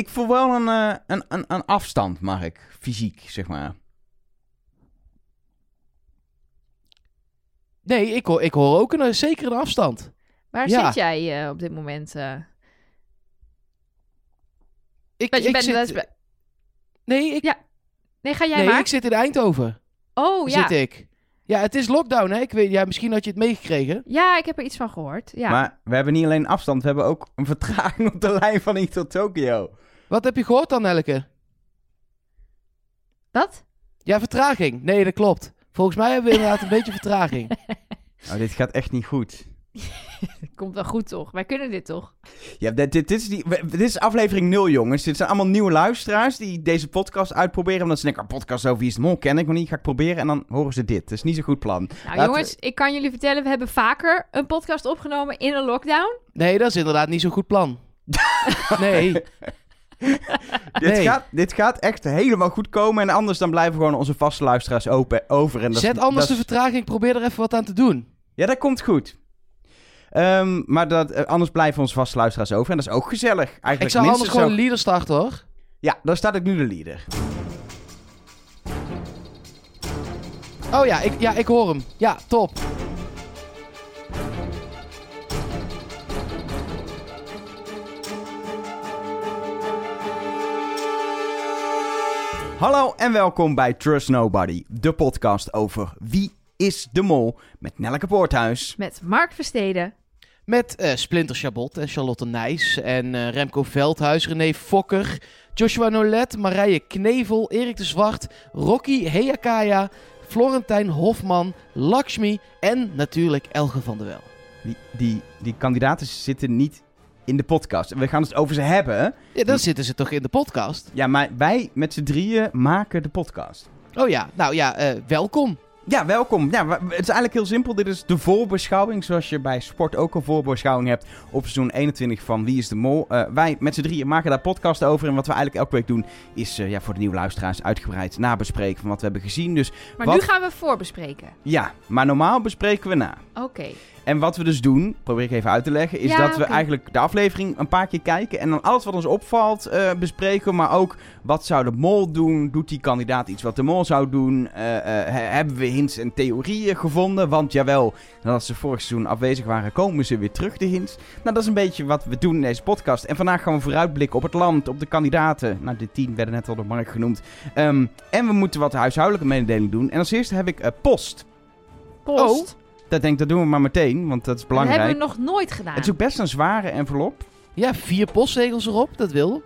ik voel wel een, eh, een, een, een afstand, Mark. Fysiek, zeg maar. Nee, ik hoor, ik hoor ook een zekere afstand. Waar Ja. zit jij eh, op dit moment? eh? Ik, je ik bent zit, bij- nee, ik, Ja, Nee, ga jij nee maar. ik zit in Eindhoven. Oh, ja. Zit ik. Ja, het is lockdown, hè? Ik weet, ja, misschien had je het meegekregen. Ja, ik heb er iets van gehoord. Ja. Maar we hebben niet alleen afstand, we hebben ook een vertraging op de lijn van hier tot Tokio. Wat heb je gehoord dan, Elke? Wat? Ja, vertraging. Nee, dat klopt. Volgens mij hebben we inderdaad een beetje vertraging. Oh, dit gaat echt niet goed. Komt wel goed, toch? Wij kunnen dit toch? Ja, dit, dit, dit is die, dit is aflevering 0, jongens. Dit zijn allemaal nieuwe luisteraars die deze podcast uitproberen. Omdat ze denken, een podcast over Wie Mol ken ik nog niet, ga ik proberen. En dan horen ze dit. Dat is niet zo'n goed plan. Nou, Laten jongens, ik kan jullie vertellen, we hebben vaker een podcast opgenomen in een lockdown. Nee, dat is inderdaad niet zo'n goed plan. Nee. Dit, Nee. gaat, dit gaat echt helemaal goed komen. En anders dan blijven gewoon onze vaste luisteraars open, over. En Zet anders de vertraging. Probeer er even wat aan te doen. Ja, dat komt goed. Ehm, maar dat, eh, anders blijven onze vaste luisteraars over. En dat is ook gezellig. Eigenlijk Ik zou anders gewoon een leader starten, hoor. Ja, daar staat ik nu de leader. Oh ja ik, ja, ik hoor hem. Ja, top. Hallo en welkom bij Trust Nobody, de podcast over Wie is de Mol met Nelleke Poorthuis. Met Mark Versteden. Met eh, Splinter Chabot en Charlotte Nijs en eh, Remco Veldhuis, René Fokker, Joshua Nolet, Marije Knevel, Erik de Zwart, Rocky Heakaya, Florentijn Hofman, Lakshmi en natuurlijk Elge van der Wel. Die, die, die kandidaten zitten niet in de podcast. We gaan het over ze hebben. Ja, dan zitten ze toch in de podcast? Ja, maar wij met z'n drieën maken de podcast. Oh ja, nou ja, eh, welkom. Ja, welkom. Ja, het is eigenlijk heel simpel. Dit is de voorbeschouwing, zoals je bij sport ook een voorbeschouwing hebt op seizoen 21 van Wie is de Mol. Eh, wij met z'n drieën maken daar podcast over. En wat we eigenlijk elke week doen, is eh, ja, voor de nieuwe luisteraars uitgebreid nabespreken van wat we hebben gezien. Dus Maar Wat? nu gaan we voorbespreken. ja, maar normaal bespreken we na. Oké. En wat we dus doen, probeer ik even uit te leggen, is Ja, dat we eigenlijk de aflevering een paar keer kijken en dan alles wat ons opvalt eh, bespreken, maar ook wat zou de mol doen? Doet die kandidaat iets wat de mol zou doen? Eh, eh, he- hebben we hints en theorieën gevonden? Want jawel, nadat ze vorig seizoen afwezig waren, komen ze weer terug, de hints. Nou, dat is een beetje wat we doen in deze podcast. En vandaag gaan we vooruitblikken op het land, op de kandidaten. Nou, de tien werden net al door Mark genoemd. Ehm, en we moeten wat huishoudelijke mededeling doen. En als eerste heb ik eh, post. Post. Dat denk ik, dat doen we maar meteen, want dat is dat belangrijk. hebben we nog nooit gedaan. Het is ook best een zware envelop. Ja, vier postzegels erop, dat wil.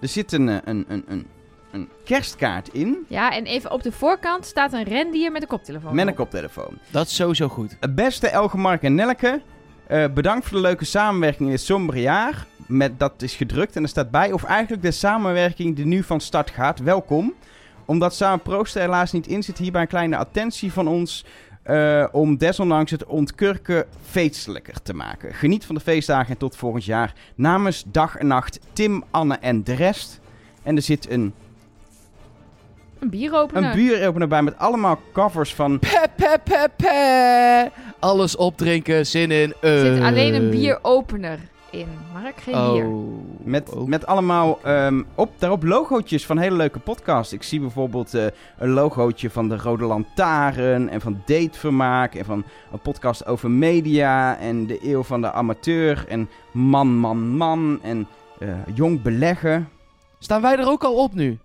Er zit een, eh, een, een, een, een kerstkaart in Ja, en even op de voorkant staat een rendier met een koptelefoon. met een op. koptelefoon. Dat is sowieso goed. Het beste Elge, Mark en Nelleke. eh, bedankt voor de leuke samenwerking in dit sombere jaar. Met, dat is gedrukt en er staat bij. Of eigenlijk de samenwerking die nu van start gaat. Welkom. Omdat Samen Proost er helaas niet in zit, hierbij een kleine attentie van ons. Eh, om desondanks het ontkurken feestelijker te maken. Geniet van de feestdagen en tot volgend jaar. Namens Dag en Nacht, Tim, Anne en de rest. En er zit een Een bieropener. Een buuropener bij met allemaal covers van... Pe, pe, pe, pe. Alles opdrinken, zin in. Er zit eh. alleen een bieropener in. Mark, geen bier. Oh. Met, Oh. met allemaal ehm, op, daarop logootjes van hele leuke podcasts. Ik zie bijvoorbeeld eh, een logootje van de Rode Lantaarn en van Datevermaak en van een podcast over media en de eeuw van de amateur en Man, Man, Man en eh, Jong Beleggen. Staan wij er ook al op nu?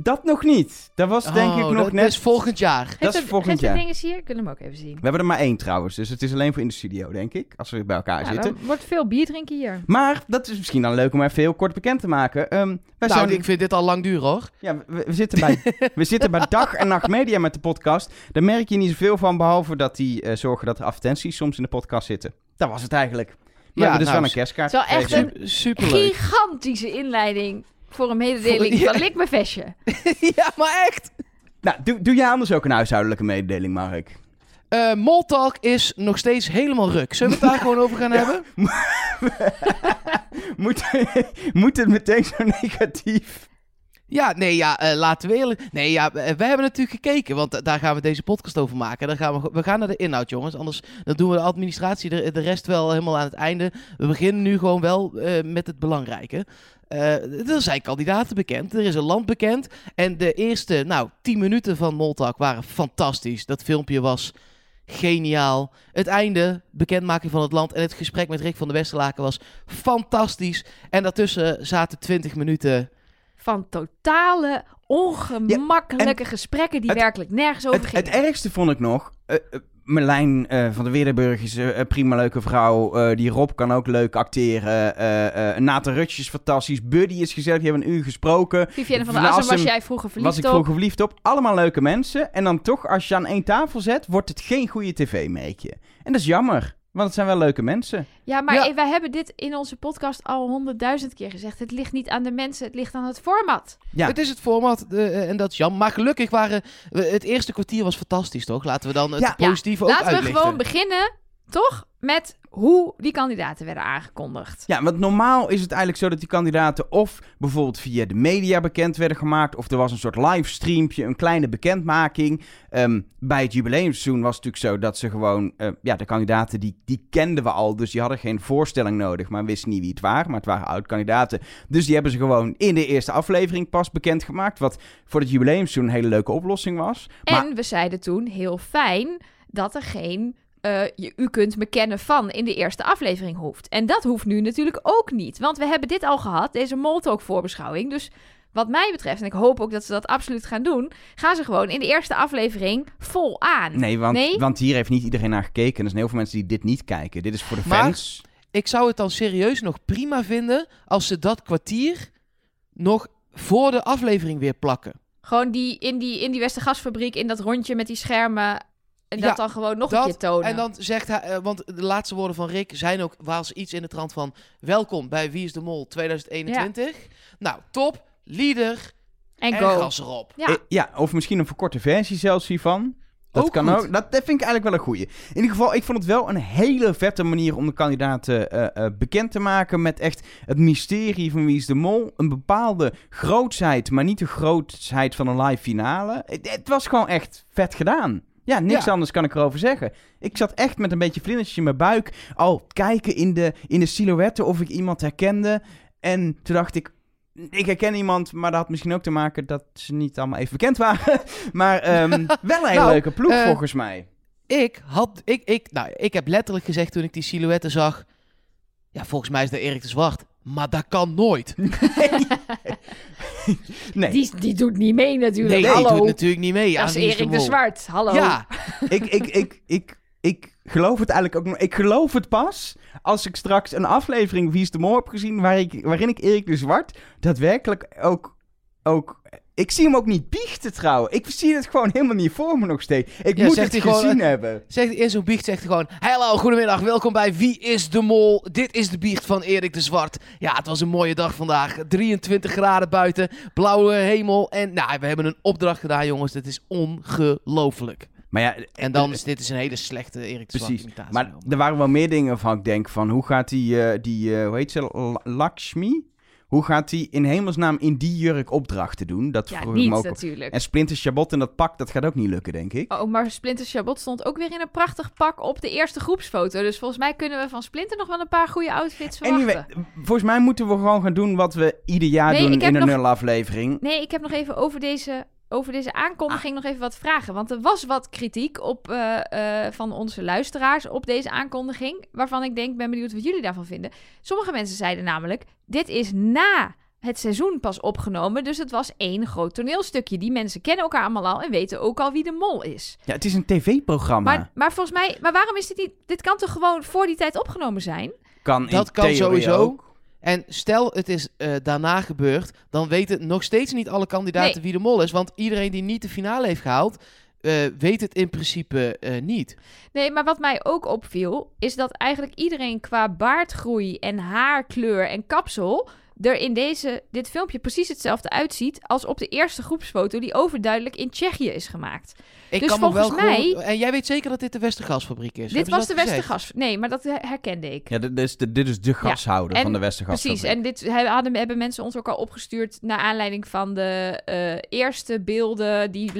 Dat nog niet. Dat was denk ik Oh, nog dat net... is volgend jaar. Geef dat is volgend jaar. dinges hier. Ik wil hem ook even zien. We hebben er maar één trouwens, dus het is alleen voor in de studio, denk ik. Als we bij elkaar Ja, zitten. er wordt veel bier drinken hier. Maar dat is misschien dan leuk om even heel kort bekend te maken. Ehm, wij Nou, zijn ik vind dit al lang duur hoor. Ja, we, we zitten bij, we zitten bij dag en nacht media met de podcast. Daar merk je niet zoveel van, behalve dat die eh, zorgen dat er advertenties soms in de podcast zitten. Dat was het eigenlijk. Maar we Ja, hebben dus nou, wel een kerstkaart. Het is wel echt een Super leuk. gigantische inleiding voor een mededeling Voor- ja. van Likmevestje. ja, maar echt. Nou, doe, doe jij anders ook een huishoudelijke mededeling, Mark? Eh Moltalk is nog steeds helemaal ruk. Zullen we het daar gewoon over gaan hebben? moet, moet het meteen zo negatief? Ja, nee, ja, eh, laten we eerlijk... Nee, ja, wij hebben natuurlijk gekeken, want daar gaan we deze podcast over maken. Dan gaan we, we gaan naar de inhoud, jongens. Anders dan doen we de administratie, de, de rest wel helemaal aan het einde. We beginnen nu gewoon wel eh, met het belangrijke. Eh, er zijn kandidaten bekend, er is een land bekend. En de eerste, nou, 10 minuten van Moltak waren fantastisch. Dat filmpje was geniaal. Het einde, bekendmaking van het land en het gesprek met Rick van der Westerlaken was fantastisch. En daartussen zaten 20 minuten... Van totale ongemakkelijke gesprekken die het- werkelijk nergens over Het, gingen. het ergste vond ik nog. Merlijn eh, van de Weerdenburg is een prima leuke vrouw. Die Rob kan ook leuk acteren. Eh Nathan Rutsch is fantastisch. Buddy is gezellig. Die hebben een uur gesproken. Vivienne van der Van Assem was jij vroeger verliefd was ik op. vroeger verliefd op. Allemaal leuke mensen. En dan toch, als je aan één tafel zet, wordt het geen goede tv-merkje. En dat is jammer. Want het zijn wel leuke mensen. Ja, maar Ja. eh, wij hebben dit in onze podcast al honderdduizend keer gezegd. Het ligt niet aan de mensen, het ligt aan het format. Ja. Het is het format eh, en dat is jammer. Maar gelukkig waren... we- het eerste kwartier was fantastisch, toch? Laten we dan het Ja. positieve ook Laten we uitlichten. gewoon beginnen, toch? Met hoe die kandidaten werden aangekondigd. Ja, want normaal is het eigenlijk zo dat die kandidaten of bijvoorbeeld via de media bekend werden gemaakt, of er was een soort livestreampje, een kleine bekendmaking. Ehm, bij het jubileumseizoen was het natuurlijk zo dat ze gewoon, eh, ja, de kandidaten die, die kenden we al, dus die hadden geen voorstelling nodig, maar wisten niet wie het waren, maar het waren oud-kandidaten. Dus die hebben ze gewoon in de eerste aflevering pas bekendgemaakt, wat voor het jubileumseizoen een hele leuke oplossing was. Maar En we zeiden toen, heel fijn, dat er geen... eh, je, u kunt me kennen van in de eerste aflevering hoeft. En dat hoeft nu natuurlijk ook niet. Want we hebben dit al gehad, deze Moltalk voorbeschouwing. Dus wat mij betreft, en ik hoop ook dat ze dat absoluut gaan doen... gaan ze gewoon in de eerste aflevering vol aan. nee, want, Nee? want hier heeft niet iedereen naar gekeken. En er zijn heel veel mensen die dit niet kijken. Dit is voor de Maar- fans. Ik zou het dan serieus nog prima vinden als ze dat kwartier nog voor de aflevering weer plakken. Gewoon die, in, die, in die Westergasfabriek, in dat rondje met die schermen... En dat Ja, dan gewoon nog dat, een keer tonen. En dan zegt hij, eh, want de laatste woorden van Rick zijn ook, was iets in de trant van, welkom bij Wie is de Mol 2021. Nou, top, leader En en go. gas erop. Ja. Eh, ja, of misschien een verkorte versie zelfs hiervan. Dat Ook kan goed. ook. Dat, dat vind ik eigenlijk wel een goeie. In ieder geval, ik vond het wel een hele vette manier om de kandidaten eh, eh, bekend te maken. Met echt het mysterie van wie is de mol. Een bepaalde grootsheid, maar niet de grootsheid van een live finale. Het, het was gewoon echt vet gedaan. Ja, niks Ja. anders kan ik erover zeggen. Ik zat echt met een beetje vlindertjes in mijn buik. Al kijken in de, in de silhouetten of ik iemand herkende. En toen dacht ik, ik herken iemand, maar dat had misschien ook te maken dat ze niet allemaal even bekend waren. maar ehm, wel een hele Nou, leuke ploeg eh, volgens mij. Ik had, ik, ik, nou, ik heb letterlijk gezegd toen ik die silhouetten zag, ja, volgens mij is dat Erik de Zwart. Maar dat kan nooit. Nee, Die, die doet niet mee natuurlijk. Nee, Hallo. die doet natuurlijk niet mee. dat is Erik de. Zwart. Hallo. Ja, ik, ik, ik, ik, ik geloof het eigenlijk ook nog. Ik geloof het pas als ik straks een aflevering Wie is de Mol heb gezien... Waar ik, waarin ik Erik de Zwart daadwerkelijk ook... ook ik zie hem ook niet biechten trouwen. Ik zie het gewoon helemaal niet voor me nog steeds. Ik Ja, moet het gewoon, gezien eh, hebben. Zegt in zo'n biecht zegt hij gewoon: Hallo, goedemiddag, welkom bij Wie is de Mol? Dit is de biecht van Erik de Zwart. Ja, het was een mooie dag vandaag. 23 graden buiten, blauwe hemel. En nou, we hebben een opdracht gedaan, jongens. Dit is ongelooflijk. Maar ja, En dan is dit is een hele slechte Erik de Zwart Precies. imitatie. Maar er waren wel meer dingen van ik denk van hoe gaat die, eh, die eh, hoe heet ze, L- Lakshmi? Hoe gaat die in hemelsnaam in die jurk opdrachten doen? Dat Ja, vroeg niet me ook. natuurlijk. En Splinter Chabot in dat pak, dat gaat ook niet lukken, denk ik. Oh, maar Splinter Chabot stond ook weer in een prachtig pak op de eerste groepsfoto. Dus volgens mij kunnen we van Splinter nog wel een paar goede outfits verwachten. Anyway, volgens mij moeten we gewoon gaan doen wat we ieder jaar Nee, doen in een nog- nulaflevering. Nee, ik heb nog even over deze, over deze aankondiging nog even wat vragen. Want er was wat kritiek op, eh, eh, van onze luisteraars op deze aankondiging. Waarvan ik denk, ben benieuwd wat jullie daarvan vinden. Sommige mensen zeiden namelijk, dit is na het seizoen pas opgenomen. Dus het was één groot toneelstukje. Die mensen kennen elkaar allemaal al en weten ook al wie de mol is. Ja, het is een tv-programma. Maar, maar volgens mij, maar waarom is dit niet... Dit kan toch gewoon voor die tijd opgenomen zijn? kan in Dat kan sowieso. ook. En stel het is eh, daarna gebeurd, dan weten nog steeds niet alle kandidaten Nee. wie de mol is. Want iedereen die niet de finale heeft gehaald, eh, weet het in principe eh, niet. Nee, maar wat mij ook opviel, is dat eigenlijk iedereen qua baardgroei en haarkleur en kapsel er in deze, dit filmpje precies hetzelfde uitziet als op de eerste groepsfoto die overduidelijk in Tsjechië is gemaakt. Ik Dus kan me wel volgens mij- En jij weet zeker dat dit de Westergasfabriek is? dit was de? Westergas. Nee, maar dat her- herkende ik. Ja, dit is de, dit is de gashouder van de Westergas. Precies, en dit hadden, hebben mensen ons ook al opgestuurd naar aanleiding van de eh, eerste beelden die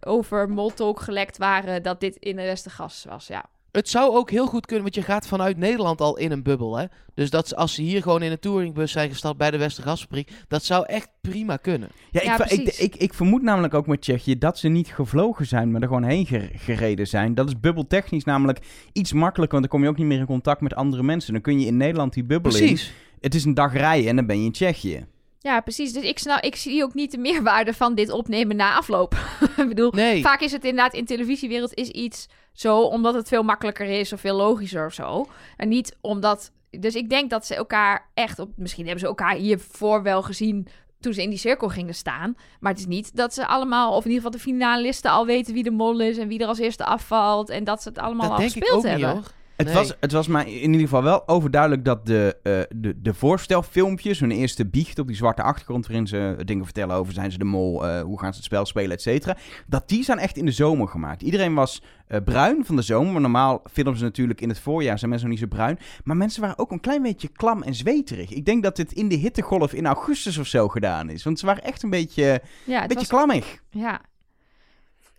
over Moltalk gelekt waren, dat dit in de Westergas was, ja. Het zou ook heel goed kunnen, want je gaat vanuit Nederland al in een bubbel, hè? Dus dat ze- als ze hier gewoon in een touringbus zijn gestapt bij de Westergasfabriek, dat zou echt prima kunnen. Ja, ik, Ja, ik, precies. ik, ik vermoed namelijk ook met Tsjechië dat ze niet gevlogen zijn, maar er gewoon heen ger- gereden zijn. Dat is bubbeltechnisch namelijk iets makkelijker, want dan kom je ook niet meer in contact met andere mensen. Dan kun je in Nederland die bubbel in. Precies. Het is een dag rijden en dan ben je in Tsjechië. Ja, precies. Dus ik, snap, ik zie ook niet de meerwaarde van dit opnemen na afloop. ik bedoel, Nee. vaak is het inderdaad in televisiewereld is iets zo omdat het veel makkelijker is of veel logischer of zo. En niet omdat. Dus ik denk dat ze elkaar echt op. Misschien hebben ze elkaar hiervoor wel gezien toen ze in die cirkel gingen staan. Maar het is niet dat ze allemaal, of in ieder geval de finalisten, al weten wie de mol is en wie er als eerste afvalt. En dat ze het allemaal Dat al denk ik gespeeld ook hebben. niet. Het, Nee. was, het was mij in ieder geval wel overduidelijk dat de, eh, de, de voorstelfilmpjes, hun eerste biecht op die zwarte achtergrond, waarin ze dingen vertellen over zijn ze de mol, eh, hoe gaan ze het spel spelen, et cetera, dat die zijn echt in de zomer gemaakt. Iedereen was eh, bruin van de zomer, maar normaal filmen ze natuurlijk in het voorjaar, zijn mensen nog niet zo bruin. Maar mensen waren ook een klein beetje klam en zweterig. Ik denk dat dit in de hittegolf in augustus of zo gedaan is, want ze waren echt een beetje, Ja, een beetje was klammig. Ja.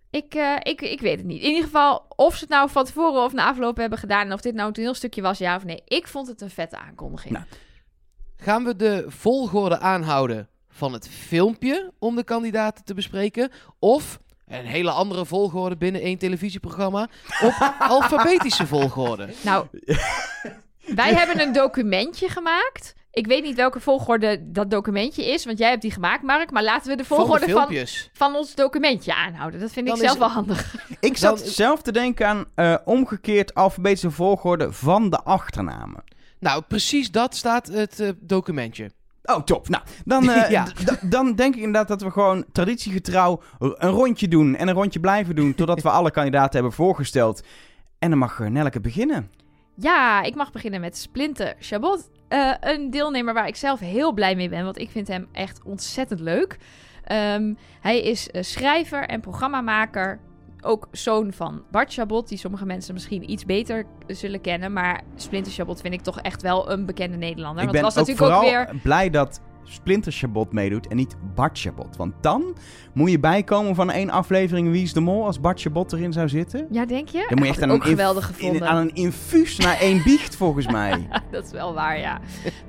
Ik, eh, ik, ik weet het niet. In ieder geval, of ze het nou van tevoren of na afloop hebben gedaan... en of dit nou een toneelstukje was, ja of nee. Ik vond het een vette aankondiging. Nou. Gaan we de volgorde aanhouden van het filmpje om de kandidaten te bespreken? Of een hele andere volgorde binnen één televisieprogramma op alfabetische volgorde? Nou, wij hebben een documentje gemaakt. Ik weet niet welke volgorde dat documentje is... want jij hebt die gemaakt, Mark. Maar laten we de volgorde van, van ons documentje aanhouden. Dat vind ik Dan zelf is- wel handig. Ik zat Dan- zelf te denken aan eh, omgekeerd alfabetische volgorde van de achternamen. Nou, precies dat staat het eh, documentje. Oh, top. Nou, dan, eh, Ja. dan denk ik inderdaad dat we gewoon traditiegetrouw een rondje doen en een rondje blijven doen totdat we alle kandidaten hebben voorgesteld. En dan mag Nelleke beginnen. Ja, ik mag beginnen met Splinter Chabot. Eh, een deelnemer waar ik zelf heel blij mee ben, want ik vind hem echt ontzettend leuk. Ehm, hij is eh, schrijver en programmamaker. Ook zoon van Bart Chabot, die sommige mensen misschien iets beter zullen kennen. Maar Splinter Chabot vind ik toch echt wel een bekende Nederlander. ik want ben het was ook natuurlijk vooral ook weer... blij dat Splinter Chabot meedoet en niet Bart Chabot. Want dan moet je bijkomen van één aflevering Wie is de Mol als Bart Chabot erin zou zitten. Ja, denk je? Dan moet je echt aan een, inf- geweldig in- gevonden. aan een infuus naar één biecht volgens mij. dat is wel waar, ja.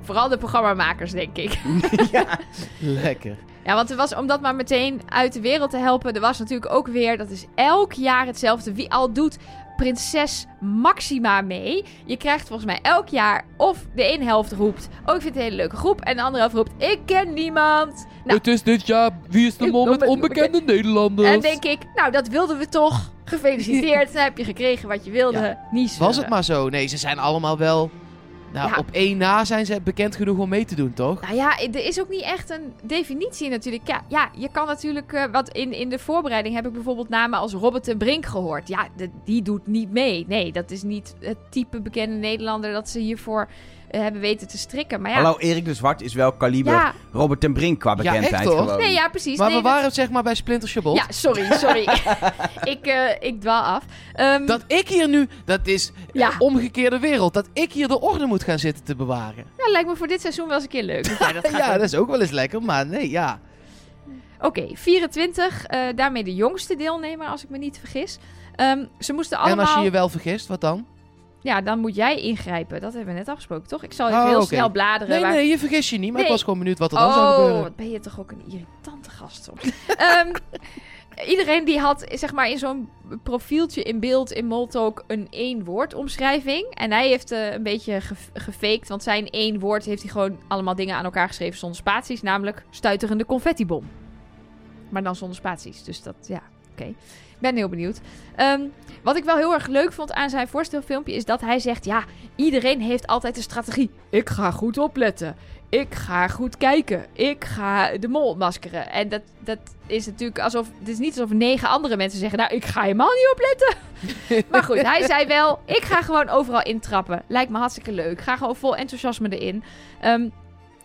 Vooral de programmamakers, denk ik. ja. Lekker. Ja, want er was, om dat maar meteen uit de wereld te helpen, er was natuurlijk ook weer, dat is elk jaar hetzelfde. Wie al doet prinses Maxima mee. Je krijgt volgens mij elk jaar of de ene helft roept, oh ik vind het een hele leuke groep. En de andere helft roept, ik ken niemand. Nou, Het is dit jaar Wie is de mol met onbe- onbekende Nederlanders? en denk ik, nou dat wilden we toch. Gefeliciteerd, dan heb je gekregen wat je wilde. Ja. Niet Was het maar zo? Nee, ze zijn allemaal wel... Nou, Ja. op één na zijn ze bekend genoeg om mee te doen, toch? Nou ja, er is ook niet echt een definitie natuurlijk. Ja, ja je kan natuurlijk... eh, wat in, in de voorbereiding heb ik bijvoorbeeld namen als Robert en Brink gehoord. Ja, de- die doet niet mee. Nee, dat is niet het type bekende Nederlander dat ze hiervoor hebben weten te strikken. Maar ja, Hallo, Erik de Zwart is wel kaliber ja, Robert ten Brink qua Ja, echt, bekendheid hoor. gewoon. nee, ja, precies. Maar nee, we dat- waren zeg maar bij Splinter Chabot. Ja, sorry, sorry. ik, eh, ik dwaal af. Ehm, Dat ik hier nu, dat is Ja. een omgekeerde wereld. Dat ik hier de orde moet gaan zitten te bewaren. ja, lijkt me voor dit seizoen wel eens een keer leuk. dat jij dat gaat ja, dat is ook wel eens lekker. Maar nee, ja. Oké, 24. eh, daarmee de jongste deelnemer, als ik me niet vergis. Ehm, ze moesten allemaal... En als je je wel vergist, wat dan? Ja, dan moet jij ingrijpen. Dat hebben we net afgesproken, toch? Ik zal Oh, even heel oké. snel bladeren. Nee, waar- nee, je vergist je niet. Maar ik was gewoon benieuwd wat er dan zou Oh, gebeuren. wat ben je toch ook een irritante gast soms. Ehm, iedereen die had, zeg maar, in zo'n profieltje in beeld in Moltalk een één woord omschrijving. En hij heeft eh, een beetje ge gefaked, want zijn één woord heeft hij gewoon allemaal dingen aan elkaar geschreven zonder spaties. Namelijk stuiterende confettibom. Maar dan zonder spaties. Dus dat, ja, oké. Ik ben heel benieuwd. Ehm, wat ik wel heel erg leuk vond aan zijn voorstelfilmpje is dat hij zegt: Ja, iedereen heeft altijd een strategie. Ik ga goed opletten. Ik ga goed kijken. Ik ga de mol maskeren. En dat, dat is natuurlijk alsof. Het is niet alsof negen andere mensen zeggen: Nou, ik ga helemaal niet opletten. maar goed, hij zei wel: Ik ga gewoon overal intrappen. Lijkt me hartstikke leuk. Ga gewoon vol enthousiasme erin. Ehm,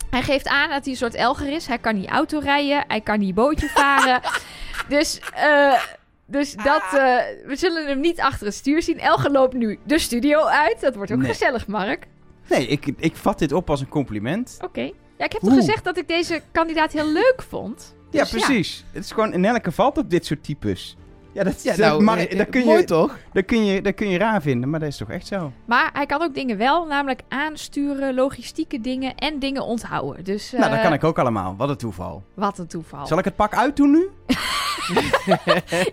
Hij geeft aan dat hij een soort Elger is. Hij kan niet auto rijden, hij kan niet bootje varen. dus eh, dus dat, eh, we zullen hem niet achter het stuur zien. Elger loopt nu de studio uit. Dat wordt ook Nee. gezellig, Mark. Nee, ik, ik vat dit op als een compliment. Oké. Ja, ik heb toch gezegd dat ik deze kandidaat heel leuk vond? Ja, Dus precies. Het is gewoon, in elke valt op dit soort types. Ja, dat, Ja, nou, maar, eh, dat, kun mooi je, toch? dat, kun je, dat kun je raar vinden, maar dat is toch echt zo? Maar hij kan ook dingen wel, namelijk aansturen, logistieke dingen en dingen onthouden. Dus nou, dat eh, kan ik ook allemaal. Wat een toeval. wat een toeval. Zal ik het pak uitdoen nu?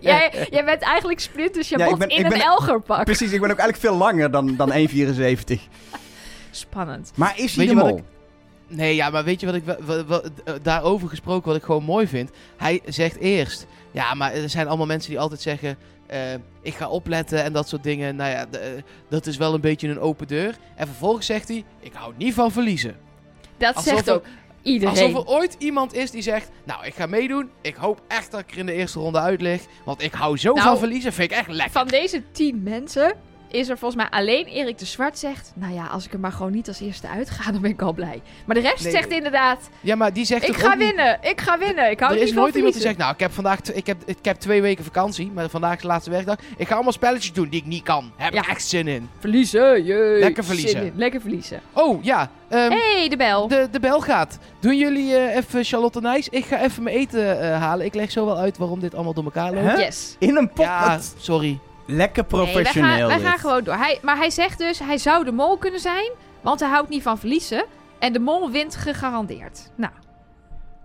jij, jij bent eigenlijk Splinter Chabot Ja, ik ben- in ik ben- een Elgerpak. Precies, ik ben ook eigenlijk veel langer dan, dan 1,74. Spannend. Maar is hij de je mol? Nee, ja, maar weet je wat ik... daarover gesproken wat ik gewoon mooi vind? Hij zegt eerst... Ja, maar er zijn allemaal mensen die altijd zeggen... eh, ik ga opletten en dat soort dingen. Nou ja, eh, dat is wel een beetje een open deur. En vervolgens zegt hij... Ik hou niet van verliezen. Dat Alsof zegt ook iedereen. Alsof er ooit iemand is die zegt... Nou, ik ga meedoen. Ik hoop echt dat ik er in de eerste ronde uit lig. Want ik hou zo Nou, van verliezen. Vind ik echt lekker. Van deze tien mensen is er volgens mij alleen Erik de Zwart zegt... Nou ja, als ik er maar gewoon niet als eerste uitga, dan ben ik al blij. Maar de rest Nee. zegt inderdaad... Ja, maar die zegt Ik ga niet- winnen, ik ga winnen. Ik hou er niet is van nooit iemand die zegt, nou, ik heb vandaag ik heb, ik heb twee weken vakantie, maar vandaag is de laatste werkdag. Ik ga allemaal spelletjes doen die ik niet kan. Heb ik Ja. echt zin in. Verliezen, jee. Lekker verliezen. Zin in, Lekker verliezen. Oh, ja. ehm, hey, de bel. de, de bel gaat. Doen jullie eh, even Charlotte Nijs? Ik ga even mijn eten eh, halen. Ik leg zo wel uit waarom dit allemaal door elkaar loopt. Yes. In een pot? Ja, sorry. Lekker Nee, wij professioneel. gaan, wij gaan gewoon door. Hij, maar hij zegt dus, hij zou de mol kunnen zijn, want hij houdt niet van verliezen. En de mol wint gegarandeerd. Nou,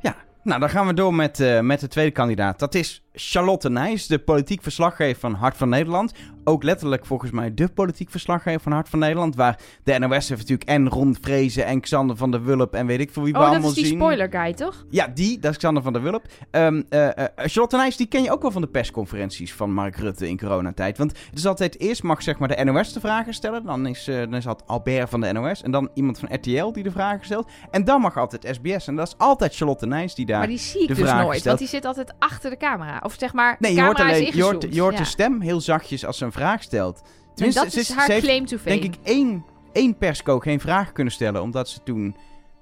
Ja, nou dan gaan we door met, eh, met de tweede kandidaat. Dat is Charlotte Nijs, de politiek verslaggever van Hart van Nederland. Ook letterlijk volgens mij de politiek verslaggever van Hart van Nederland. Waar de NOS heeft natuurlijk en Ron Vrezen en Xander van der Wulp en weet ik veel wie we oh, dat allemaal is die zien. spoiler guy, toch? Ja, die, dat is Xander van der Wulp. Ehm, eh, eh, Charlotte Nijs, die ken je ook wel van de persconferenties van Mark Rutte in coronatijd. Want het is altijd, eerst mag zeg maar de NOS de vragen stellen. Dan is, eh, dan is dat Albert van de NOS. En dan iemand van RTL die de vragen stelt. En dan mag altijd SBS. En dat is altijd Charlotte Nijs die daar... maar die zie ik dus nooit, stelt. want die zit altijd achter de camera. Of zeg maar, Nee, je hoort, alleen, is je hoort, ingezoomd. je hoort Ja. de stem heel zachtjes als ze een vraag stelt. En Tenminste, dat is haar ze heeft claim to fame. denk ik één, één persco geen vraag kunnen stellen. Omdat ze toen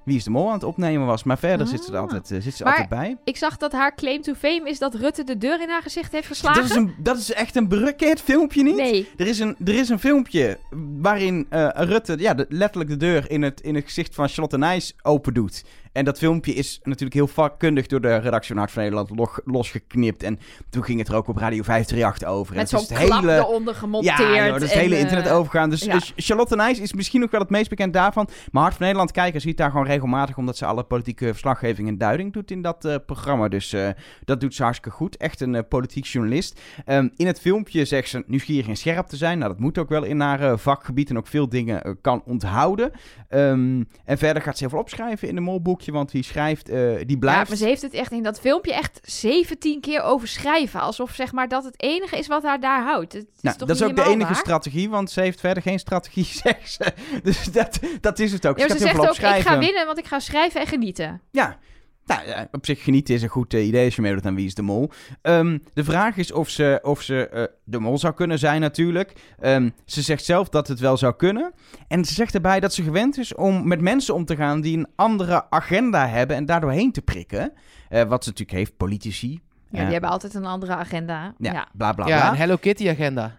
Wie is de Mol aan het opnemen was. Maar verder zit ze er Ah. altijd, eh, zit ze Maar- altijd bij. Ik zag dat haar claim to fame is dat Rutte de deur in haar gezicht heeft geslagen. Dat is, een, dat is echt een bekend filmpje niet? Nee. Er is een, er is een filmpje waarin eh, Rutte ja, de- letterlijk de deur in het, in het gezicht van Charlotte Nijs open doet. En dat filmpje is natuurlijk heel vakkundig door de redactie van Hart van Nederland losgeknipt. En toen ging het er ook op Radio 538 over. En Met zo'n klap hele, eronder gemonteerd. ja, joh, dat is het hele eh, internet overgaan. Dus ja. eh, Charlotte Nijs is misschien ook wel het meest bekend daarvan. Maar Hart van Nederland kijker ziet daar gewoon regelmatig... omdat ze alle politieke verslaggeving en duiding doet in dat eh, programma. Dus eh, dat doet ze hartstikke goed. Echt een eh, politiek journalist. Ehm, in het filmpje zegt ze nieuwsgierig en scherp te zijn. Nou, dat moet ook wel in haar eh, vakgebied en ook veel dingen eh, kan onthouden. Ehm, en verder gaat ze heel veel opschrijven in een want die schrijft, eh, die Ja, blijft... maar ze heeft het echt in dat filmpje echt 17 keer overschrijven. Alsof zeg maar dat het enige is wat haar daar houdt. Het is Nou, toch dat is ook de enige waar? strategie, want ze heeft verder geen strategie, zegt ze. Dus dat, dat is het ook. Ja, ze zegt ook, ik ga winnen, want ik ga schrijven en genieten. Ja. Nou, ja, op zich genieten is een goed eh, idee als je meedoet aan Wie is de Mol. Ehm, de vraag is of ze, of ze eh, de mol zou kunnen zijn natuurlijk. Ehm, ze zegt zelf dat het wel zou kunnen. En ze zegt erbij dat ze gewend is om met mensen om te gaan die een andere agenda hebben en daardoor heen te prikken. Eh, wat ze natuurlijk heeft, politici. Ja, die hebben altijd een andere agenda. ja, Ja. bla bla ja, bla. een Hello Kitty agenda.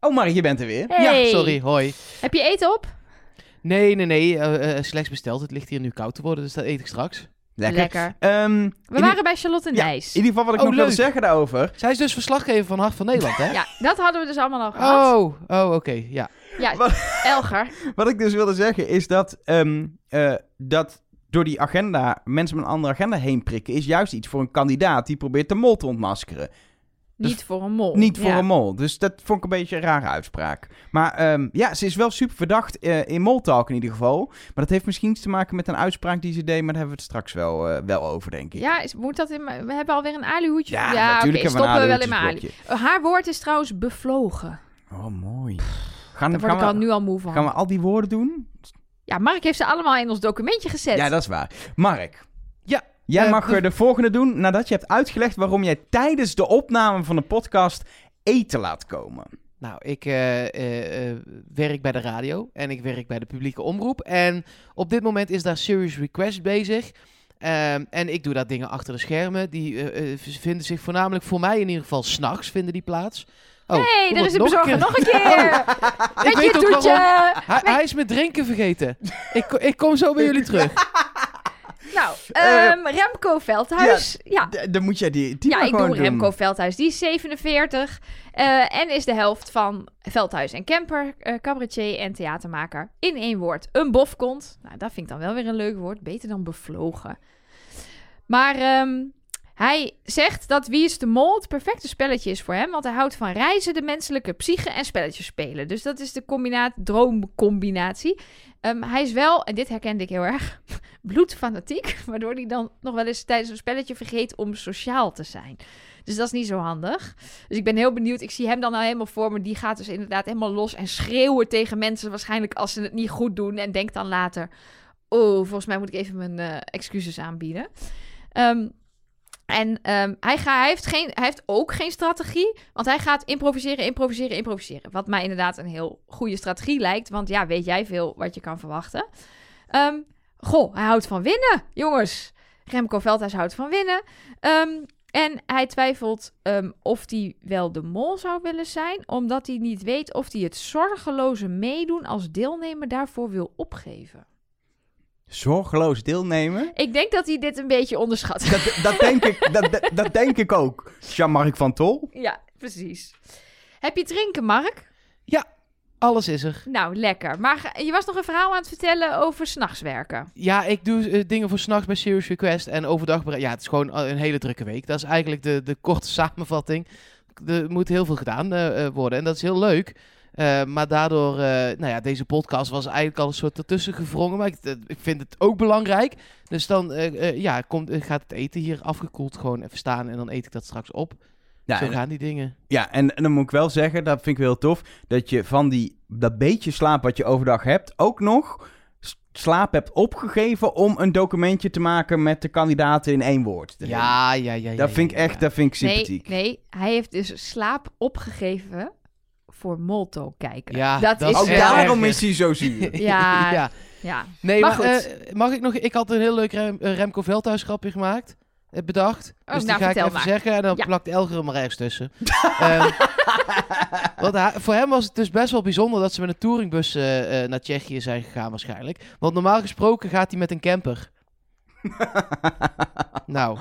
Oh, Marie, je bent er weer. Hey. Ja, sorry, hoi. Heb je eten op? Nee, nee, nee, slechts besteld. Het ligt hier nu koud te worden, dus dat eet ik straks. Lekker. Ehm, We waren bij Charlotte Ja, Nijs. In ieder geval wat ik Oh, nog wilde leuk. zeggen daarover. Zij is dus verslaggever van Hart van Nederland, hè? Ja, dat hadden we dus allemaal al gehad. Oh, oh oké, ja. Ja, Wat- Elger. Wat ik dus wilde zeggen is dat, ehm, eh, dat door die agenda, mensen met een andere agenda heen prikken, is juist iets voor een kandidaat die probeert de mol te ontmaskeren. Dus Niet voor een mol. Niet voor Ja. een mol. Dus dat vond ik een beetje een rare uitspraak. Maar ehm, ja, ze is wel super verdacht eh, in moltalk in ieder geval. Maar dat heeft misschien iets te maken met een uitspraak die ze deed, maar daar hebben we het straks wel, eh, wel over, denk ik. Ja, is, moet dat in We hebben alweer een alihoedje. Ja, ja natuurlijk hebben we een stoppen we wel in mijn. Haar woord is trouwens bevlogen. Oh, mooi. Gaan, Daar word gaan, ik al we, nu al moe van. gaan we al die woorden doen? Ja, Mark heeft ze allemaal in ons documentje gezet. Ja, dat is waar. Mark. Jij eh, mag de- eh, de volgende doen nadat je hebt uitgelegd waarom jij tijdens de opname van de podcast eten laat komen. Nou, ik eh, werk bij de radio en ik werk bij de publieke omroep. En op dit moment is daar Serious Request bezig. Ehm, en ik doe dat dingen achter de schermen. Die vinden zich voornamelijk voor mij in ieder geval s'nachts vinden die plaats. Oh, hey, er is een bezorger. Nog een keer. Ik Met weet je ook waarom. Hij, hij is met drinken vergeten. ik, ik kom zo bij jullie terug. Nou, Eh, ehm, Remco Veldhuis. Ja, Dan moet jij die, die ja, ik doe doen. Remco Veldhuis. Die is 47 eh, en is de helft van Veldhuis en Kemper, eh, cabaretier en theatermaker. In één woord, een bofkont. Nou, dat vind ik dan wel weer een leuk woord. Beter dan bevlogen. Maar ehm, hij zegt dat Wie is de Mol het perfecte spelletje is voor hem. Want hij houdt van reizen, de menselijke psyche en spelletjes spelen. Dus dat is de combina- droomcombinatie. Ehm, hij is wel, en dit herkende ik heel erg, bloedfanatiek. Waardoor hij dan nog wel eens tijdens een spelletje vergeet om sociaal te zijn. Dus dat is niet zo handig. Dus ik ben heel benieuwd. Ik zie hem dan al helemaal voor me. Die gaat dus inderdaad helemaal los en schreeuwen tegen mensen. Waarschijnlijk als ze het niet goed doen. En denkt dan later... Oh, volgens mij moet ik even mijn eh, excuses aanbieden. Ehm, en ehm, hij, ga, hij, heeft geen, heeft ook geen strategie. Want hij gaat improviseren, improviseren, improviseren. Wat mij inderdaad een heel goede strategie lijkt. Want ja, weet jij veel wat je kan verwachten. Ehm, goh, hij houdt van winnen, jongens. Remco Veldhuis houdt van winnen. Ehm, en hij twijfelt of hij wel de mol zou willen zijn. Omdat hij niet weet of hij het zorgeloze meedoen als deelnemer daarvoor wil opgeven. Zorgeloos deelnemen. Ik denk dat hij dit een beetje onderschat. Dat, dat, denk, ik, dat, dat, dat denk ik ook. Jean-Marc van Tol. Ja, precies. Heb je drinken, Mark? Alles is er. Nou, lekker. Maar je was nog een verhaal aan het vertellen over s'nachts werken. Ja, ik doe eh, dingen voor s'nachts bij Serious Request en overdag... Ja, het is gewoon een hele drukke week. Dat is eigenlijk de, de korte samenvatting. Er moet heel veel gedaan eh, eh, worden en dat is heel leuk. Eh, maar daardoor, eh, nou ja, deze podcast was eigenlijk al een soort ertussen gevrongen. Maar ik, eh, ik vind het ook belangrijk. Dus dan eh, eh, ja, komt, gaat het eten hier afgekoeld gewoon even staan en dan eet ik dat straks op. Ja, Zo en, gaan die dingen. ja en, en dan moet ik wel zeggen, dat vind ik wel heel tof, dat je van die, dat beetje slaap wat je overdag hebt, ook nog slaap hebt opgegeven om een documentje te maken met de kandidaten in één woord. Ja, ja, ja. ja dat vind ja, ik echt, ja. dat vind ik Nee, sympathiek. nee, hij heeft dus slaap opgegeven voor Molto kijken. Ja, dat, dat is daarom is hij zo zuur. Ja. ja. Ja, Nee, Maar maar, goed. eh, mag ik nog... Ik had een heel leuk Rem, eh, Remco Veldhuis grapje gemaakt. eh, bedacht. Oh, dus die nou, ga ik even maar. zeggen. En dan Ja. plakt Elger er maar ergens tussen. Ehm, want hij- voor hem was het dus best wel bijzonder dat ze met een touringbus naar Tsjechië zijn gegaan waarschijnlijk. Want normaal gesproken gaat hij met een camper. nou,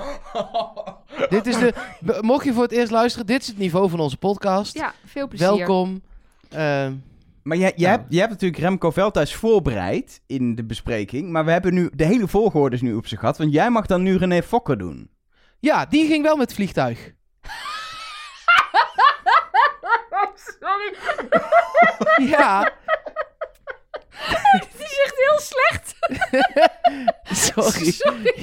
dit is de... Mocht je voor het eerst luisteren, dit is het niveau van onze podcast. ja veel plezier. Welkom. Ehm, Maar jij, jij, Nou. hebt, jij hebt natuurlijk Remco Veldhuis voorbereid in de bespreking. Maar we hebben nu de hele volgorde is nu op zich gehad. Want jij mag dan nu René Fokker doen. ja, die ging wel met het vliegtuig. Sorry, Ja, die is echt heel slecht. sorry.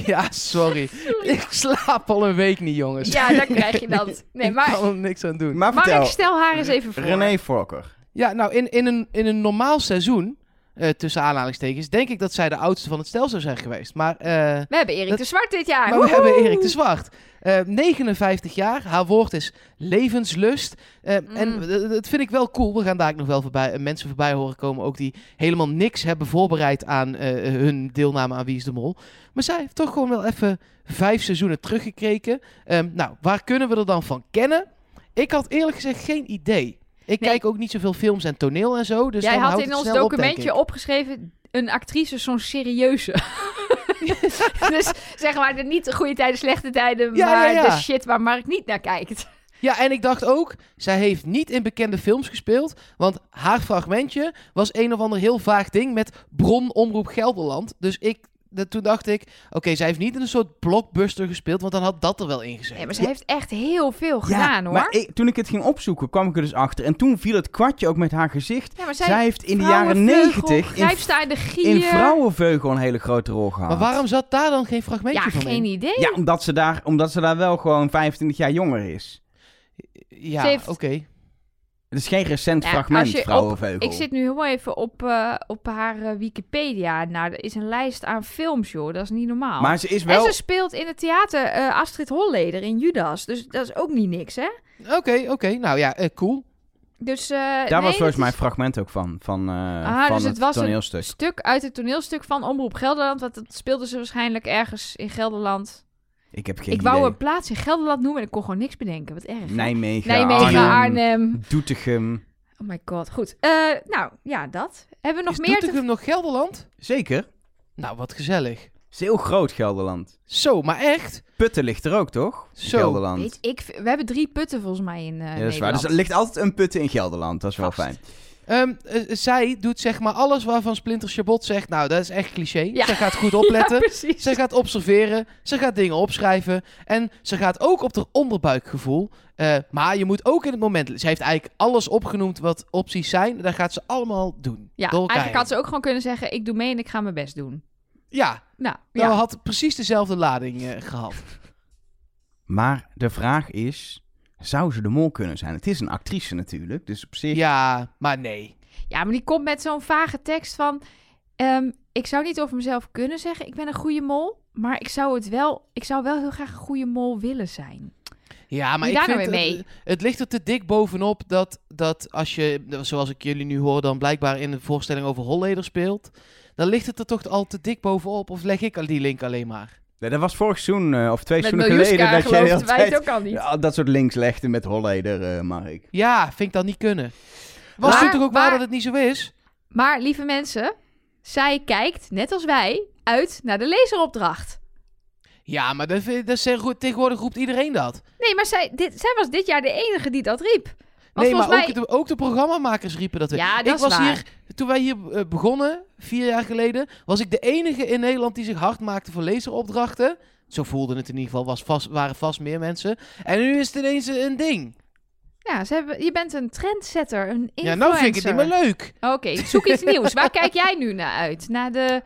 Ja, sorry. Ik slaap al een week niet, jongens. Ja, dan krijg je dat. Nee, ik maar kan er niks aan doen. Maar vertel, stel haar eens even voor. René Fokker. Ja, nou, in, in, een, in een normaal seizoen, eh, tussen aanhalingstekens, denk ik dat zij de oudste van het stel zou zijn geweest. Maar, eh, We hebben Erik Dat- de Zwart dit jaar. maar we hebben Erik de Zwart. Eh, 59 jaar, haar woord is levenslust. Eh, En Mm. eh, dat vind ik wel cool. We gaan daar nog wel voorbij, eh, mensen voorbij horen komen, ook die helemaal niks hebben voorbereid aan eh, hun deelname aan Wie is de Mol. Maar zij heeft toch gewoon wel even vijf seizoenen teruggekeken. Ehm, nou, waar kunnen we er dan van kennen? Ik had eerlijk gezegd geen idee. Ik Nee. kijk ook niet zoveel films en toneel en zo. Dus Jij dan had houdt in ons op, documentje opgeschreven... een actrice zo'n serieuze. dus zeg maar, de niet de goede tijden, slechte tijden... Ja, maar ja, ja. de shit waar Mark niet naar kijkt. Ja, en ik dacht ook, zij heeft niet in bekende films gespeeld. Want haar fragmentje was een of ander heel vaag ding met bron Omroep Gelderland. Dus ik, dat, toen dacht ik, oké, zij heeft niet in een soort blockbuster gespeeld, want dan had dat er wel in gezeten. Nee, maar ze heeft echt heel veel gedaan, hoor. maar ik- toen ik het ging opzoeken, kwam ik er dus achter. En toen viel het kwartje ook met haar gezicht. ja, maar Zij, heeft in de jaren negentig in, in de gier. in Vrouwenveugel een hele grote rol gehad. Maar waarom zat daar dan geen fragmentje Ja, van geen in? idee. Ja, omdat ze, daar, omdat ze daar wel gewoon 25 jaar jonger is. Ja, oké. Het is geen recent Ja, fragment, als je op-. Ik zit nu heel even op, eh, op haar eh, Wikipedia. Nou, er is een lijst aan films, joh. Dat is niet normaal. Maar ze is wel... En ze speelt in het theater eh, Astrid Holleder in Judas. Dus dat is ook niet niks, hè? Oké, oké. Nou ja, eh, cool. Dus, eh, Daar nee, was volgens mij een fragment ook van. Van, eh, Ah, van dus het het, was een toneelstuk. een stuk uit het toneelstuk van Omroep Gelderland. Want dat speelden ze waarschijnlijk ergens in Gelderland. Ik heb geen ik wou een plaats in Gelderland noemen en ik kon gewoon niks bedenken. Wat erg. Nijmegen, Nijmegen, Arnhem, Arnhem. Doetinchem. Oh my god. Goed. Eh, nou, ja, dat. Hebben we nog Is meer te... Doetinchem nog Gelderland? Zeker. Nou, wat gezellig. Het is heel groot, Gelderland. Zo, maar echt? Putten ligt er ook, toch? Zo. Gelderland. Weet ik, we hebben drie putten volgens mij in eh ja, dat is waar. Dus er ligt altijd een putten in Gelderland. Dat is wel Vast. fijn. Ehm, eh, zij doet zeg maar alles waarvan Splinter Chabot zegt. Nou, dat is echt cliché. Ja. Ze gaat goed opletten. Ja. Ze gaat observeren, ze gaat dingen opschrijven en ze gaat ook op haar onderbuikgevoel. Eh, maar je moet ook in het moment... Ze heeft eigenlijk alles opgenoemd wat opties zijn. Dat gaat ze allemaal doen. Ja, eigenlijk had ze ook gewoon kunnen zeggen... ik doe mee en ik ga mijn best doen. Ja, Nou, dat ja. had precies dezelfde lading eh, gehad. Maar de vraag is... Zou ze de mol kunnen zijn? Het is een actrice natuurlijk. Dus op zich... Ja, maar nee. ja, maar die komt met zo'n vage tekst van... ehm, ik zou niet over mezelf kunnen zeggen... ik ben een goede mol... maar ik zou, het wel, ik zou wel heel graag een goede mol willen zijn. Ja, maar ik daar vind nou weer het, het ligt er te dik bovenop dat, dat als je, zoals ik jullie nu hoor, dan blijkbaar in de voorstelling over Holleder speelt. Dan ligt het er toch al te dik bovenop. Of leg ik al die link alleen maar? Nee, dat was vorig seizoen eh, of twee seizoenen geleden... Dat jij de hele geloofden wij het tijd ook al niet. ja, dat soort links legde met Holleder, eh Mark. Ja, vind ik dat niet kunnen. Was Maar- het toch ook waar dat het niet zo is? Maar lieve mensen... zij kijkt, net als wij... uit naar de lezeropdracht. Ja, maar dat, dat tegenwoordig roept iedereen dat. Nee, maar zij, dit, zij was dit jaar de enige die dat riep. Want nee, maar ook, de, ook de programmamakers riepen dat weer. Ja, ik dat is was waar. hier, toen wij hier eh, begonnen, vier jaar geleden, was ik de enige in Nederland die zich hard maakte voor lezeropdrachten. Zo voelde het in ieder geval, was vast, waren vast meer mensen. En nu is het ineens een ding. Ja, ze hebben, je bent een trendsetter, een influencer. Ja, nou vind ik het niet meer leuk. Oké, zoek iets nieuws. Waar kijk jij nu naar uit? Naar de...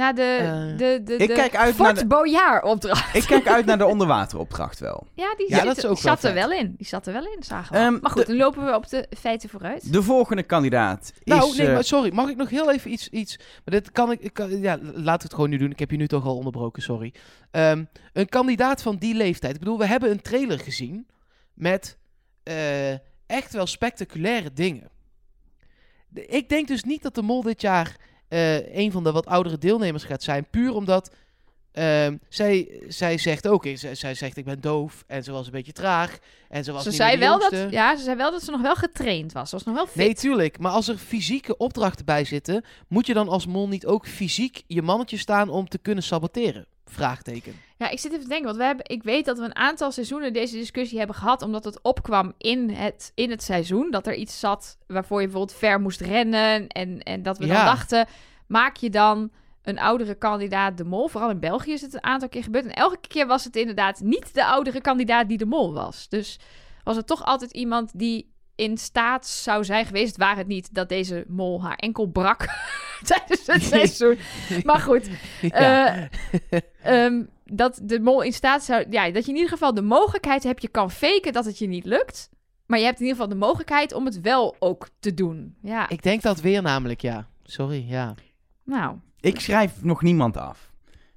Naar de, Eh, de, de, ik kijk uit Fort naar de- Boyard opdracht. Ik kijk uit naar de onderwateropdracht wel. Ja, die, Ja, zit, dat is ook die wel zat er wel in. Die zat er wel in, zagen we. Ehm, maar goed, de- dan lopen we op de feiten vooruit. De volgende kandidaat Nou, is... nee, eh, maar sorry. Mag ik nog heel even iets... iets maar dit kan ik... ik kan, ja, laat ik het gewoon nu doen. Ik heb je nu toch al onderbroken, sorry. Ehm, een kandidaat van die leeftijd. Ik bedoel, we hebben een trailer gezien met eh, echt wel spectaculaire dingen. De- ik denk dus niet dat de mol dit jaar eh, een van de wat oudere deelnemers gaat zijn. Puur omdat... ehm, zij, zij zegt ook, eh, zij, zij zegt ik ben doof en ze was een beetje traag en ze was Ze niet zei, wel dat, ja, ze zei wel dat ze nog wel getraind was. Ze was nog wel fit. Nee, tuurlijk. Maar als er fysieke opdrachten bij zitten, moet je dan als mol niet ook fysiek je mannetje staan om te kunnen saboteren? Vraagteken. Ja, ik zit even te denken, want we hebben, ik weet dat we een aantal seizoenen deze discussie hebben gehad, omdat het opkwam in het, in het seizoen. Dat er iets zat waarvoor je bijvoorbeeld ver moest rennen. En, en dat we dan dachten, maak je dan een oudere kandidaat de mol? Vooral in België is het een aantal keer gebeurd. En elke keer was het inderdaad niet de oudere kandidaat die de mol was. Dus was het toch altijd iemand die in staat zou zijn geweest, waar het niet dat deze mol haar enkel brak tijdens het seizoen. Maar goed, Ja. eh, Ehm, dat de mol in staat zou... Ja, dat je in ieder geval de mogelijkheid hebt... Je kan faken dat het je niet lukt. Maar je hebt in ieder geval de mogelijkheid om het wel ook te doen. Ja, Ik denk dat weer namelijk, ja. Sorry, ja. nou... Ik schrijf nog niemand af.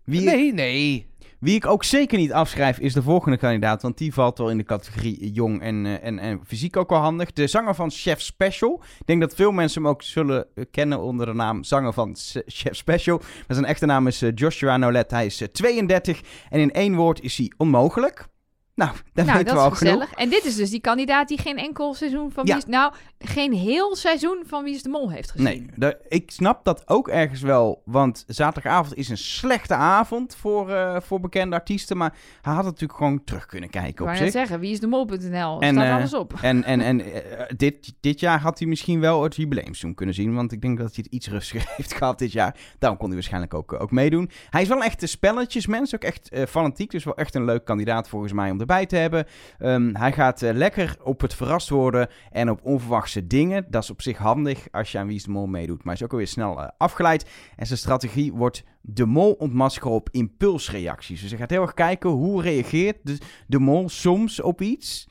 Wie, Nee, nee. Wie ik ook zeker niet afschrijf is de volgende kandidaat. Want die valt wel in de categorie jong en, eh, en, en fysiek ook wel handig. De zanger van Chef Special. Ik denk dat veel mensen hem ook zullen eh, kennen onder de naam zanger van Chef Special. Maar zijn echte naam is eh, Joshua Nolet. Hij is eh, 32 en in één woord is hij onmogelijk. Nou, dat nou, weten we al genoeg. gezellig. En dit is dus die kandidaat die geen enkel seizoen van Ja. Wie is... Nou, geen heel seizoen van Wie is de Mol heeft gezien. Nee, ik snap dat ook ergens wel. Want zaterdagavond is een slechte avond voor, eh, voor bekende artiesten. Maar hij had natuurlijk gewoon terug kunnen kijken op zich. net zeggen, Wie is de Mol.nl? Staat eh, alles op. En, en, en eh, dit, dit jaar had hij misschien wel het jubileumseizoen kunnen zien. Want ik denk dat hij het iets rustiger heeft gehad dit jaar. Daarom kon hij waarschijnlijk ook, ook meedoen. Hij is wel een echte spelletjesmens. Ook echt fanatiek. Dus wel echt een leuk kandidaat volgens mij om erbij te hebben. Ehm, hij gaat eh, lekker op het verrast worden. En op onverwachte dingen. Dat is op zich handig als je aan Wie is de Mol meedoet. Maar hij is ook alweer snel eh, afgeleid. En zijn strategie wordt de mol ontmaskeren op impulsreacties. Dus hij gaat heel erg kijken hoe reageert de, de mol soms op iets.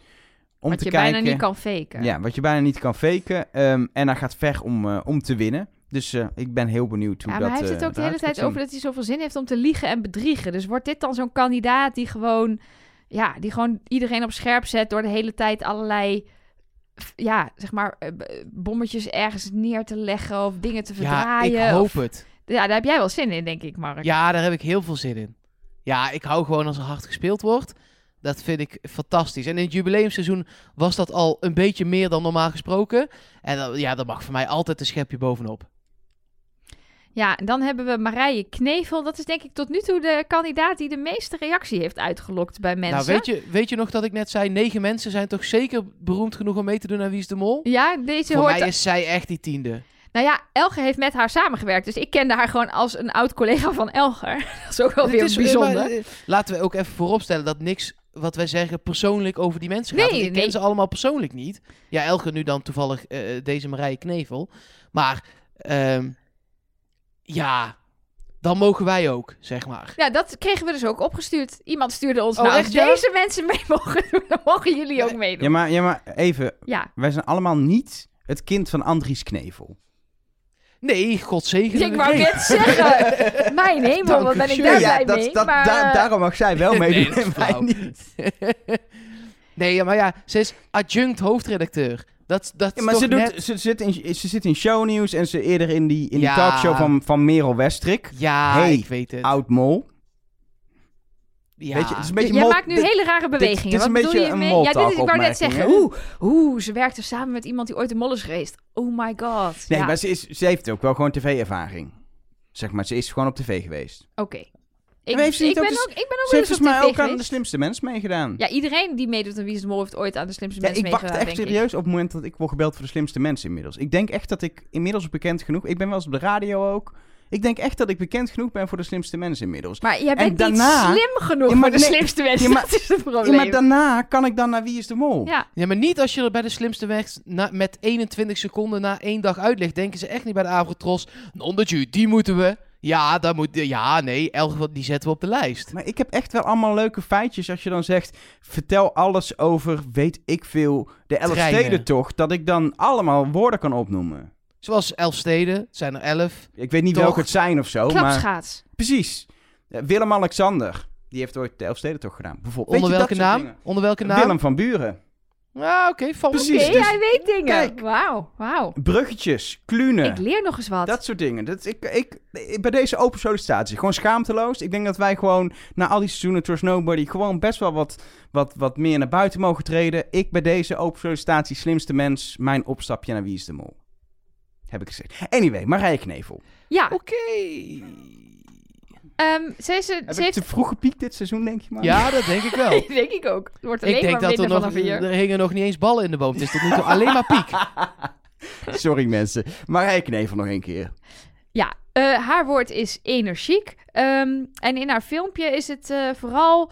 Om Wat te je kijken, bijna niet kan faken. ja, wat je bijna niet kan faken. Ehm, en hij gaat ver om, eh, om te winnen. Dus ik ben heel benieuwd hoe Ja, dat maar hij heeft het ook de hele tijd over dat hij zoveel zin heeft om te liegen en bedriegen. Dus wordt dit dan zo'n kandidaat die gewoon, ja, die gewoon iedereen op scherp zet door de hele tijd allerlei ja, zeg maar, eh, bommetjes ergens neer te leggen of dingen te Ja, verdraaien. ik hoop of- het. Ja, daar heb jij wel zin in, denk ik, Mark. Ja, daar heb ik heel veel zin in. Ja, ik hou gewoon als er hard gespeeld wordt. Dat vind ik fantastisch. En in het jubileumseizoen was dat al een beetje meer dan normaal gesproken. En ja, dat mag voor mij altijd een schepje bovenop. Ja, en dan hebben we Marije Knevel. Dat is denk ik tot nu toe de kandidaat die de meeste reactie heeft uitgelokt bij mensen. Nou, weet je, weet je nog dat ik net zei, negen mensen zijn toch zeker beroemd genoeg om mee te doen aan Wie is de Mol? Ja, deze Voor hoort... mij is zij echt die tiende. Nou ja, Elger heeft met haar samengewerkt. Dus ik kende haar gewoon als een oud collega van Elger. Dat is ook wel weer is- bijzonder. maar, eh, laten we ook even vooropstellen dat niks wat wij zeggen persoonlijk over die mensen gaat. Nee, Want ik nee. ken ze allemaal persoonlijk niet. Ja, Elger nu dan toevallig eh, deze Marije Knevel. Maar ehm, ja, dan mogen wij ook, zeg maar. Ja, dat kregen we dus ook opgestuurd. Iemand stuurde ons, Oh, nou, als ja? deze mensen mee mogen doen, dan mogen jullie ook Ja, meedoen. maar, ja, maar even. Ja, Wij zijn allemaal niet het kind van Andries Knevel. Nee, God zegen. ik wou net zeggen. Mijn hemel, wat ben ik daar blij dat, mee. dat, maar, daar- eh, daarom mag zij wel meedoen Nee, en wij niet. nee, ja, maar ja, ze is adjunct hoofdredacteur. Dat, dat Ja, maar ze, doet, net... ze, zit in, ze zit in shownieuws en ze eerder in die, in die Ja. talkshow van, van Merel Westrik. Ja, Hey, ik weet het. Oud mol. ja. Weet je, het is een beetje Jij mol- maakt nu dit- hele rare bewegingen. dit is een beetje je een mee? moltalk Ja, dit is, ik wou net zeggen. Oeh, oeh, ze werkte samen met iemand die ooit een mol is geweest. Oh my god. Nee, ja, maar ze, is, ze heeft ook wel gewoon tv-ervaring. Zeg maar, ze is gewoon op tv geweest. Oké. Ik, Maar heeft ze ik, niet ben ook eens- ik ben ook Ze wel heeft eens volgens mij ook aan de slimste mens meegedaan. Ja, iedereen die meedoet aan Wie is de Mol heeft ooit aan de slimste Ja, mensen ik wacht meegedaan, echt denk ik. serieus op het moment dat ik word gebeld voor de slimste mensen inmiddels. Ik denk echt dat ik inmiddels bekend genoeg... Ik ben wel eens op de radio ook. Ik denk echt dat ik bekend genoeg ben voor de slimste mensen inmiddels. Maar jij bent daarna- niet slim genoeg Ja, maar voor de nee, slimste mensen. ja, maar- dat is het Ja, probleem. maar daarna kan ik dan naar Wie is de Mol? Ja, Ja, maar niet als je er bij de slimste weg na, met 21 seconden na één dag uitlegt. Denken ze echt niet bij de Avrotros. Nondertje, die moeten we. Ja, daar moet, ja, nee, elke die zetten we op de lijst. Maar ik heb echt wel allemaal leuke feitjes als je dan zegt... Vertel alles over, weet ik veel, de Treinen. Elfstedentocht. Dat ik dan allemaal woorden kan opnoemen. Zoals elf steden, het zijn er elf. Ik weet niet welke het zijn of zo, maar... klapschaats. Precies. Eh, Willem-Alexander. Die heeft ooit de Elfstedentocht gedaan. Bijvoorbeeld. Onder welke dat naam? Onder welke naam? Willem van Buren. Ah, oké, valt Oké, Precies, dus- hij weet dingen. Wauw, wauw. Bruggetjes, klunen. Ik leer nog eens wat. Dat soort dingen. Dat, ik, ik, bij deze open sollicitatie, gewoon schaamteloos. Ik denk dat wij gewoon na al die seizoenen Trust Nobody gewoon best wel wat, wat, wat meer naar buiten mogen treden. Ik bij deze open sollicitatie, slimste mens, mijn opstapje naar Wie is de Mol. Heb ik gezegd. Anyway, Marije Knevel. Ja, Oké. Ehm, ze, is, een- Heb ze ik heeft... te vroeg gepiekt dit seizoen, denk je maar? Ja, dat denk ik wel. denk ik ook. Het wordt alleen ik denk maar dat er nog, er hingen nog niet eens ballen in de boom. Het is tot nu toe alleen maar piek. Sorry mensen. Marije Knevel nog een keer. Ja, eh, haar woord is energiek. Ehm, en in haar filmpje is het eh, vooral...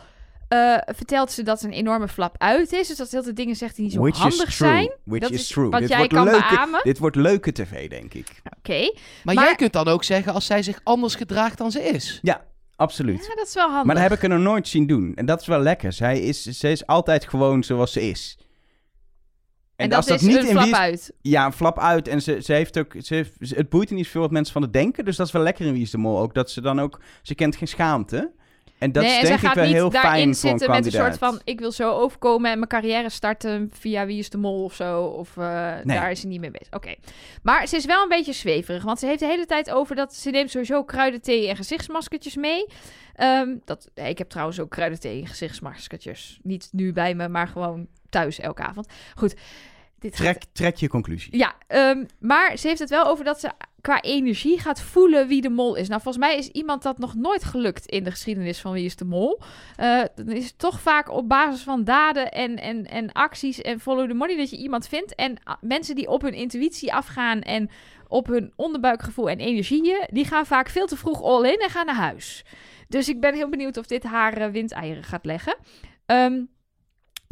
eh, vertelt ze dat ze een enorme flap uit is. Dus dat ze heel veel dingen zegt die niet zo Which is handig true. zijn. Which Dat is is true. wat dit jij wordt kan leuke, beamen. Dit wordt leuke tv, denk ik. Oké, Maar, Maar- jij kunt dan ook zeggen als zij zich anders gedraagt dan ze is. Ja, absoluut. ja, dat is wel handig. Maar dat heb ik er nog nooit zien doen. En dat is wel lekker. Zij is, zij is altijd gewoon zoals ze is. en dat, is een in flap Wie is- uit. Ja, een flap uit. En ze, ze heeft ook... Ze heeft, het boeit er niet veel wat mensen van het denken. Dus dat is wel lekker in Wie is de Mol ook. Dat ze dan ook... Ze kent geen schaamte. En dat nee, is en denk ik wel heel niet daarin fijn voor een zitten met een soort van... ik wil zo overkomen en mijn carrière starten via Wie is de Mol of zo. Of eh, Nee. daar is ze niet mee bezig. Oké. Maar ze is wel een beetje zweverig. Want ze heeft de hele tijd over dat... ze neemt sowieso kruidenthee en gezichtsmaskertjes mee. Ehm, dat, ik heb trouwens ook kruidenthee en gezichtsmaskertjes. Niet nu bij me, maar gewoon thuis elke avond. Goed. Dit gaat- Trek, je conclusie. ja, ehm, maar ze heeft het wel over dat ze qua energie gaat voelen wie de mol is. Nou, volgens mij is iemand dat nog nooit gelukt in de geschiedenis van wie is de mol. Eh, dan is het toch vaak op basis van daden en, en, en acties en follow the money dat je iemand vindt. En ah, mensen die op hun intuïtie afgaan en op hun onderbuikgevoel en energieën, die gaan vaak veel te vroeg all in en gaan naar huis. Dus ik ben heel benieuwd of dit haar eh, windeieren gaat leggen. Ehm,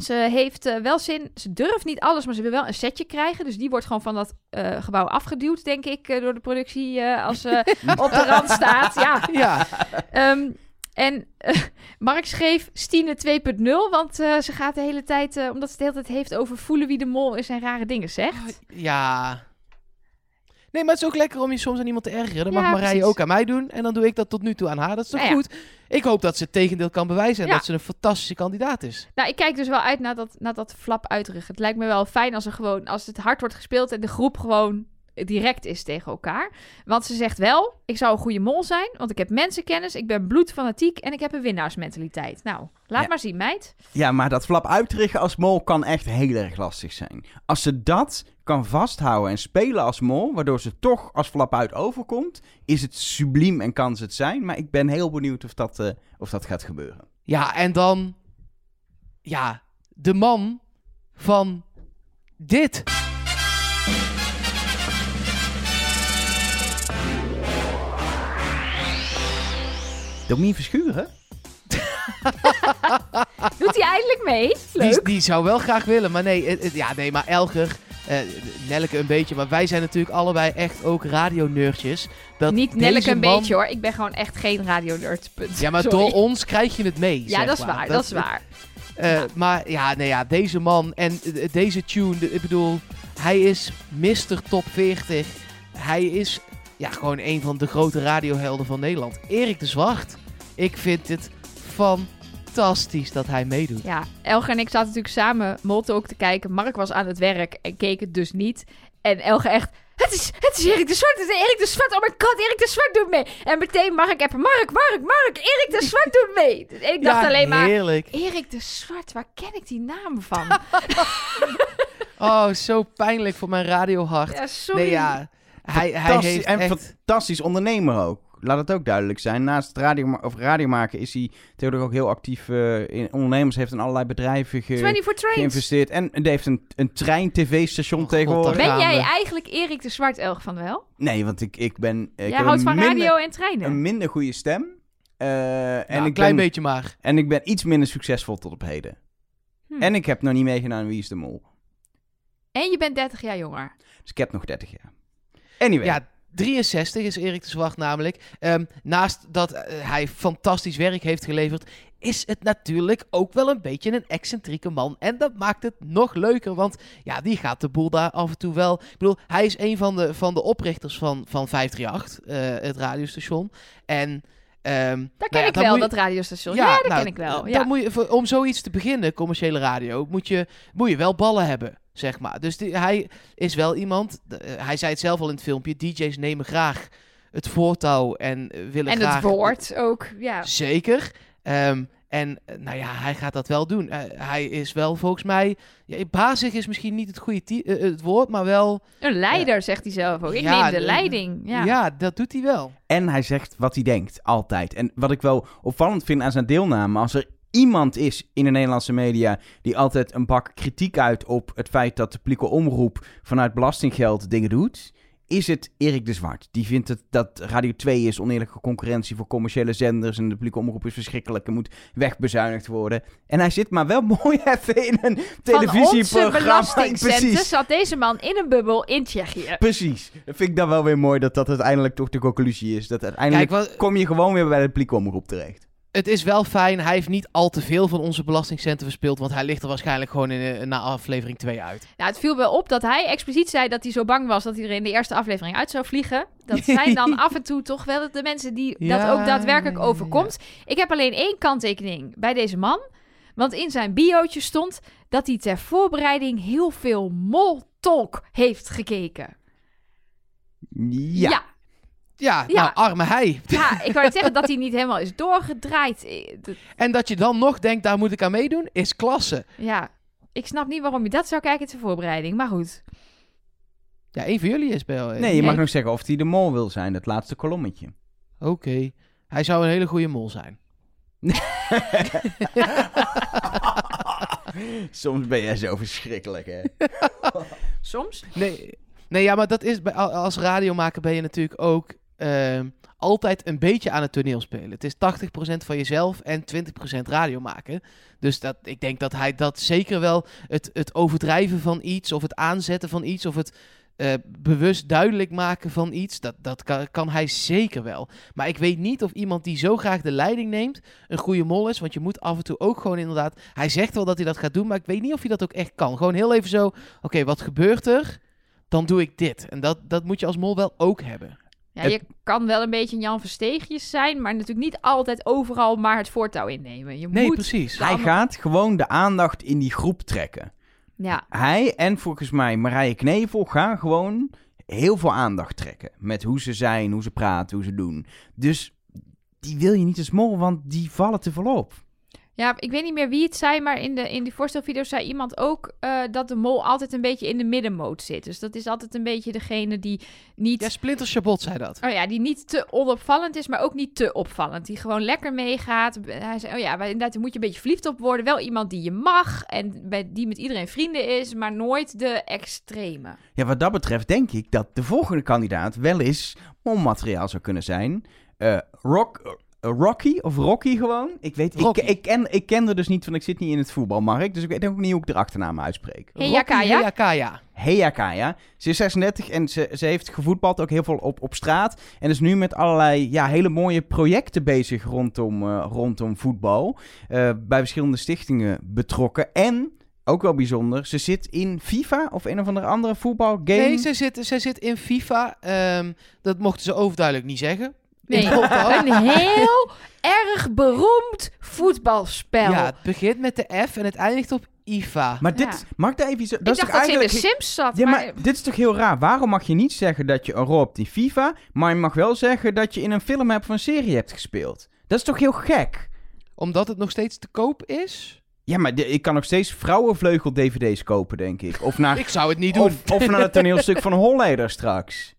ze heeft eh, wel zin, ze durft niet alles, maar ze wil wel een setje krijgen. Dus die wordt gewoon van dat eh, gebouw afgeduwd, denk ik, eh, door de productie als ze op de rand staat. Ja. Ja, Ehm, en Mark schreef Stine 2.0, want ze gaat de hele tijd, omdat ze het de hele tijd heeft over voelen wie de mol is en rare dingen zegt. ja. Nee, maar het is ook lekker om je soms aan iemand te ergeren. Dat Ja, mag Marije precies. ook aan mij doen. En dan doe ik dat tot nu toe aan haar. Dat is toch Nou ja. goed? Ik hoop dat ze het tegendeel kan bewijzen. En Ja. dat ze een fantastische kandidaat is. Nou, ik kijk dus wel uit naar dat, naar dat flap uitruggen. Het lijkt me wel fijn als er gewoon, als het hard wordt gespeeld en de groep gewoon direct is tegen elkaar. Want ze zegt wel, ik zou een goede mol zijn, want ik heb mensenkennis, ik ben bloedfanatiek en ik heb een winnaarsmentaliteit. Nou, laat Ja. maar zien, meid. Ja, maar dat flap uitrichten als mol kan echt heel erg lastig zijn. Als ze dat kan vasthouden en spelen als mol, waardoor ze toch als flap uit overkomt, is het subliem en kan ze het zijn. Maar ik ben heel benieuwd of dat, eh, of dat gaat gebeuren. Ja, en dan... Ja, de man van dit. Domien Verschuren? Doet hij eindelijk mee? Die, Leuk. die zou wel graag willen, maar nee, het- het- ja, nee maar Elger, eh Nelleke een beetje, maar wij zijn natuurlijk allebei echt ook radioneurtjes. Dat Niet deze een man- beetje hoor, ik ben gewoon echt geen radio-nerd. punt. Ja, maar Sorry. door ons krijg je het mee. Ja, dat is maar. waar, dat is waar. Eh, Maar ja, nee, ja, deze man en eh, deze tune, de- ik bedoel, hij is Mr. Top 40. Hij is ja, gewoon een van de grote radiohelden van Nederland. Erik de Zwart. Ik vind het fantastisch dat hij meedoet. Ja, Elge en ik zaten natuurlijk samen Molte ook te kijken. Mark was aan het werk en keek het dus niet. En Elge echt, het is, het is Erik de Zwart, het is Erik de Zwart. Oh my god, Erik de Zwart doet mee. En meteen Mark appen, Mark, Mark, Mark, Erik de Zwart doet mee. En ik dacht Ja, alleen maar, heerlijk. Erik de Zwart, waar ken ik die naam van? Oh, zo pijnlijk voor mijn radiohart. ja, sorry. Nee, ja, hij, hij heeft en echt... fantastisch ondernemer ook. Laat het ook duidelijk zijn. Naast het radio, of radio maken is hij tegenwoordig ook heel actief eh, in ondernemers. Heeft in allerlei bedrijven ge- 24 Trains. geïnvesteerd. En die heeft een, een trein-tv-station Oh, tegenwoordig. Ben jij eigenlijk Erik de Zwart, Elge van wel? Nee, want ik, ik ben... Ik jij houdt van minder, radio en treinen. Een minder goede stem. Eh, en, Nou, ik een klein ben, beetje maar. en ik ben iets minder succesvol tot op heden. Hm. En ik heb nog niet meegedaan aan Wie is de Mol. En je bent 30 jaar jonger. Dus ik heb nog 30 jaar. Anyway. Ja, 63 is Erik de Zwart namelijk. Ehm, naast dat eh, hij fantastisch werk heeft geleverd, is het natuurlijk ook wel een beetje een excentrieke man. En dat maakt het nog leuker, want ja, die gaat de boel daar af en toe wel... Ik bedoel, hij is een van de, van de oprichters van, van 538, eh, het radiostation. En... ehm, Dat ken nou ja, ik dan wel, je- dat radiostation. Ja, dat nou, ken ik wel. dan Ja. moet je, om zoiets te beginnen, commerciële radio, moet je, moet je wel ballen hebben, zeg maar. Dus die, hij is wel iemand, eh, hij zei het zelf al in het filmpje, DJ's nemen graag het voortouw en eh, willen En graag... het woord ook, ja. Zeker. Ehm, en eh, nou ja, hij gaat dat wel doen. Hij is wel volgens mij, ja, bazig is misschien niet het goede het woord, maar wel, Een leider, zegt hij zelf ook. Ik Ja, neem de de- leiding. Ja. ja. dat doet hij wel. En hij zegt wat hij denkt, altijd. En wat ik wel opvallend vind aan zijn deelname, als er iemand is in de Nederlandse media die altijd een bak kritiek uit op het feit dat de publieke omroep vanuit belastinggeld dingen doet, is het Erik de Zwart. Die vindt het dat Radio 2 is oneerlijke concurrentie voor commerciële zenders en de publieke omroep is verschrikkelijk en moet wegbezuinigd worden. En hij zit maar wel mooi even in een Van onze televisieprogramma. Precies. zat deze man in een bubbel in Tsjechië. Precies. Dat vind ik dan wel weer mooi dat dat uiteindelijk toch de conclusie is. Dat uiteindelijk Kijk, wat, kom je gewoon weer bij de publieke omroep terecht. Het is wel fijn. Hij heeft niet al te veel van onze belastingcenten verspild. Want hij ligt er waarschijnlijk gewoon in, eh, na aflevering 2 uit. Nou, het viel wel op dat hij expliciet zei dat hij zo bang was dat hij er in de eerste aflevering uit zou vliegen. Dat zijn dan af en toe toch wel de mensen die dat Ja, ook daadwerkelijk ja, ja, ja. overkomt. Ik heb alleen één kanttekening bij deze man. Want in zijn biootje stond dat hij ter voorbereiding heel veel Moltalk heeft gekeken. Ja. ja. Ja, Ja. nou, arme hij. Ja, ik wou net zeggen dat hij niet helemaal is doorgedraaid. Eh, En dat je dan nog denkt, daar moet ik aan meedoen, is klasse. Ja, ik snap niet waarom je dat zou kijken ter voorbereiding. Maar goed. Ja, een van jullie is bij jou. eh, Nee, je mag Nee. nog zeggen of hij de mol wil zijn, dat laatste kolommetje. Oké. Hij zou een hele goede mol zijn. Soms ben jij zo verschrikkelijk, hè? Soms. Nee, nee ja, maar dat is bij, al- als radiomaker ben je natuurlijk ook ehm, altijd een beetje aan het toneel spelen. Het is 80% van jezelf en 20% radio maken. Dus dat, ik denk dat hij dat zeker wel, het, het overdrijven van iets of het aanzetten van iets of het eh, bewust duidelijk maken van iets, dat, dat kan, kan hij zeker wel. Maar ik weet niet of iemand die zo graag de leiding neemt een goede mol is, want je moet af en toe ook gewoon inderdaad, hij zegt wel dat hij dat gaat doen, maar ik weet niet of hij dat ook echt kan. Gewoon heel even zo, oké, wat gebeurt er? dan doe ik dit. En dat, dat moet je als mol wel ook hebben. Ja, je kan wel een beetje Jan Versteegjes zijn, maar natuurlijk niet altijd overal maar het voortouw innemen. Je Nee, moet, precies. Hij andere- gaat gewoon de aandacht in die groep trekken. Ja, Hij en volgens mij Marije Knevel gaan gewoon heel veel aandacht trekken. Met hoe ze zijn, hoe ze praten, hoe ze doen. Dus die wil je niet als mol, want die vallen te veel op. Ja, ik weet niet meer wie het zei, maar in, de, in die voorstelvideo zei iemand ook eh, dat de mol altijd een beetje in de middenmoot zit. Dus dat is altijd een beetje degene die niet, Ja, Splinter Chabot zei dat. oh ja, die niet te onopvallend is, maar ook niet te opvallend. Die gewoon lekker meegaat. Hij zei, oh ja, maar inderdaad, daar moet je een beetje verliefd op worden. Wel iemand die je mag en bij, die met iedereen vrienden is, maar nooit de extreme. Ja, wat dat betreft denk ik dat de volgende kandidaat wel eens molmateriaal zou kunnen zijn. Eh, Rock, Rocky of Rocky gewoon. Ik weet, ik, Rocky. ik, ken, ik ken er dus niet van, ik zit niet in het voetbalmarkt. Dus ik weet ook niet hoe ik de achternaam uitspreek. Heyakaya. Heya Kaya. Ze is 36 en ze, ze heeft gevoetbald ook heel veel op, op straat. En is nu met allerlei ja, hele mooie projecten bezig rondom, eh, rondom voetbal. Eh, bij verschillende stichtingen betrokken. En, ook wel bijzonder, ze zit in FIFA of een of andere andere voetbalgame. Nee, zij zit, zij zit in FIFA. Ehm, dat mochten ze overduidelijk niet zeggen. Nee, een heel erg beroemd voetbalspel. Ja, het begint met de F en het eindigt op IFA. Maar dit, Ja. mag ik daar even... zo- ik Dat dacht is toch dat ze in de eigenlijk... Sims zat, Ja, maar... maar dit is toch heel raar. Waarom mag je niet zeggen dat je een rol hebt in FIFA, maar je mag wel zeggen dat je in een film hebt of een serie hebt gespeeld? Dat is toch heel gek? Omdat het nog steeds te koop is? Ja, maar de- ik kan nog steeds vrouwenvleugel-dvd's kopen, denk ik. Of naar, Ik zou het niet doen. of, of naar het toneelstuk van Holleder straks.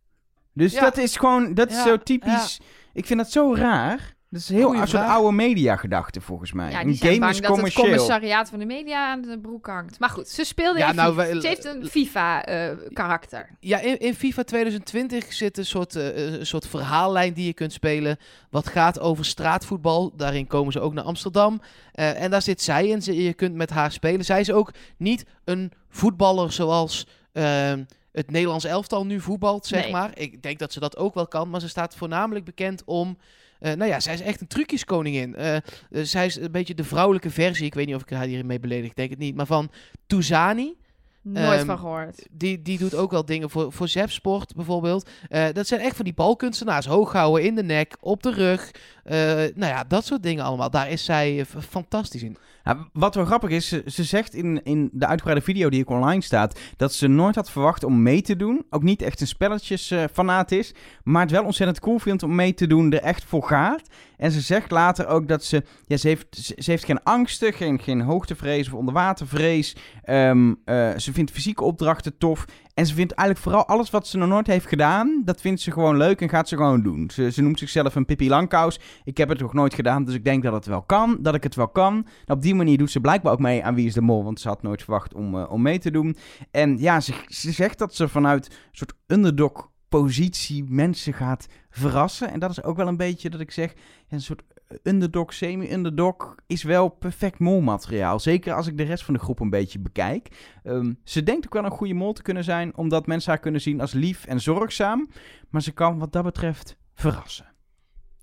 Dus Ja. dat is gewoon, dat is Ja, zo typisch. Ik vind dat zo raar. Dat is heel Goeie een soort vraag. oude mediagedachte, volgens mij. Ja, een die zijn game bang is dat het commissariaat van de media aan de broek hangt. Maar goed, ze speelde Ja, in nou, FIFA. wij- Ze heeft een FIFA-karakter. Ja, in, in FIFA 2020 zit een soort, eh, een soort verhaallijn die je kunt spelen. Wat gaat over straatvoetbal. Daarin komen ze ook naar Amsterdam. Eh, en daar zit zij in. Je kunt met haar spelen. Zij is ook niet een voetballer zoals ehm, het Nederlands elftal nu voetbalt, zeg Nee. maar. Ik denk dat ze dat ook wel kan. Maar ze staat voornamelijk bekend om. eh, nou ja, zij is echt een trucjeskoningin. Eh eh, zij is een beetje de vrouwelijke versie. Ik weet niet of ik haar hiermee beledig. Ik denk het niet. Maar van Touzani. Nooit Ehm, van gehoord. Die, die doet ook wel dingen voor, voor Zepsport bijvoorbeeld. Eh, dat zijn echt van die balkunstenaars. Hoog houden in de nek, op de rug. Eh, nou ja, dat soort dingen allemaal. Daar is zij eh, fantastisch in. Ja, wat wel grappig is, ze, ze zegt in, in de uitgebreide video die ook online staat, dat ze nooit had verwacht om mee te doen. Ook niet echt een spelletjesfanaat is, maar het wel ontzettend cool vindt om mee te doen, er echt voor gaat. En ze zegt later ook dat ze, ja, ze heeft, ze, ze heeft geen angsten, geen, geen hoogtevrees of onderwatervrees. Ehm, eh, ze vindt fysieke opdrachten tof. En ze vindt eigenlijk vooral alles wat ze nog nooit heeft gedaan, dat vindt ze gewoon leuk en gaat ze gewoon doen. Ze, ze noemt zichzelf een Pippi Langkous. Ik heb het nog nooit gedaan, dus ik denk dat het wel kan, dat ik het wel kan. Op die manier doet ze blijkbaar ook mee aan Wie is de Mol, want ze had nooit verwacht om, eh, om mee te doen. En ja, ze, ze zegt dat ze vanuit een soort underdog positie mensen gaat verrassen. En dat is ook wel een beetje dat ik zeg, een soort underdog, semi-underdog is wel perfect molmateriaal. Zeker als ik de rest van de groep een beetje bekijk. Ehm, ze denkt ook wel een goede mol te kunnen zijn, omdat mensen haar kunnen zien als lief en zorgzaam. Maar ze kan wat dat betreft verrassen.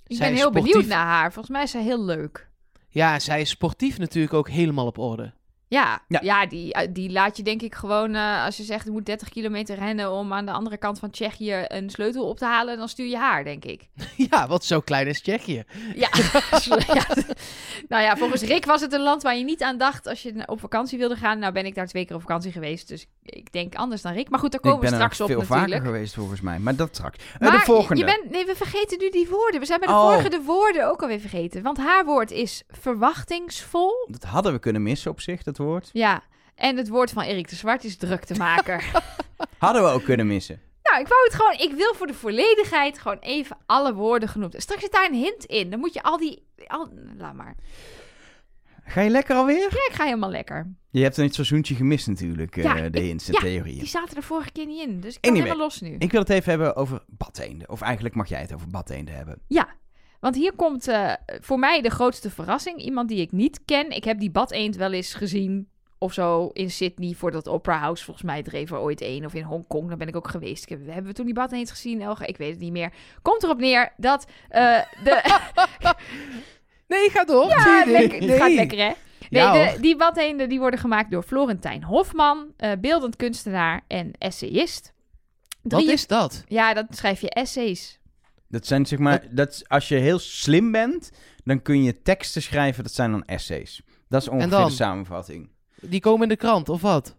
Ik zij ben heel sportief. benieuwd naar haar. Volgens mij is ze heel leuk. Ja, zij is sportief natuurlijk ook helemaal op orde. Ja, Ja. ja. die, eh, die laat je denk ik gewoon... eh, als je zegt, je moet 30 kilometer rennen... om aan de andere kant van Tsjechië een sleutel op te halen... dan stuur je haar, denk ik. ja, wat zo klein is Tsjechië. Ja. ja. Nou ja, volgens Rick was het een land waar je niet aan dacht... als je op vakantie wilde gaan. Nou ben ik daar twee keer op vakantie geweest... dus ik denk anders dan Rick. Maar goed, daar komen ik ben we straks op veel natuurlijk. vaker geweest volgens mij, maar dat straks. Eh, de volgende. Je bent, nee, we vergeten nu die woorden. We zijn bij de Oh. vorige de woorden ook alweer vergeten. Want haar woord is verwachtingsvol. Dat hadden we kunnen missen op zich, dat woord. Ja, en het woord van Erik de Zwart is druktemaker. Hadden we ook kunnen missen. nou, ik wou het gewoon... Ik wil voor de volledigheid gewoon even alle woorden genoemd. Straks zit daar een hint in. Dan moet je al die... Al, laat maar. Ga je lekker alweer? Ja, ik ga helemaal lekker. Je hebt een seizoentje gemist natuurlijk, eh, Ja, de hints en ja, theorieën. Die zaten er vorige keer niet in. Dus ik kan Anyway, helemaal los nu. Ik wil het even hebben over badeenden. Of eigenlijk mag jij het over badeenden hebben. Ja, want hier komt eh, voor mij de grootste verrassing. Iemand die ik niet ken. Ik heb die badeend wel eens gezien of zo in Sydney voor dat Opera House. Volgens mij dreef er ooit één. Of in Hongkong, daar ben ik ook geweest. Ik heb, hebben we toen die badeend gezien, Elge? Ik weet het niet meer. Komt erop neer dat eh, de... Nee, ga door. Ja, Nee, lekker, nee. gaat lekker, hè? Nee, Ja, de, die badeenden die worden gemaakt door Florentijn Hofman, eh, beeldend kunstenaar en essayist. Wat is dat? Ja, dan schrijf je essays. Dat zijn zeg maar, dat, is- als je heel slim bent, dan kun je teksten schrijven, dat zijn dan essays. Dat is ongeveer dan? de samenvatting. Die komen in de krant, of wat?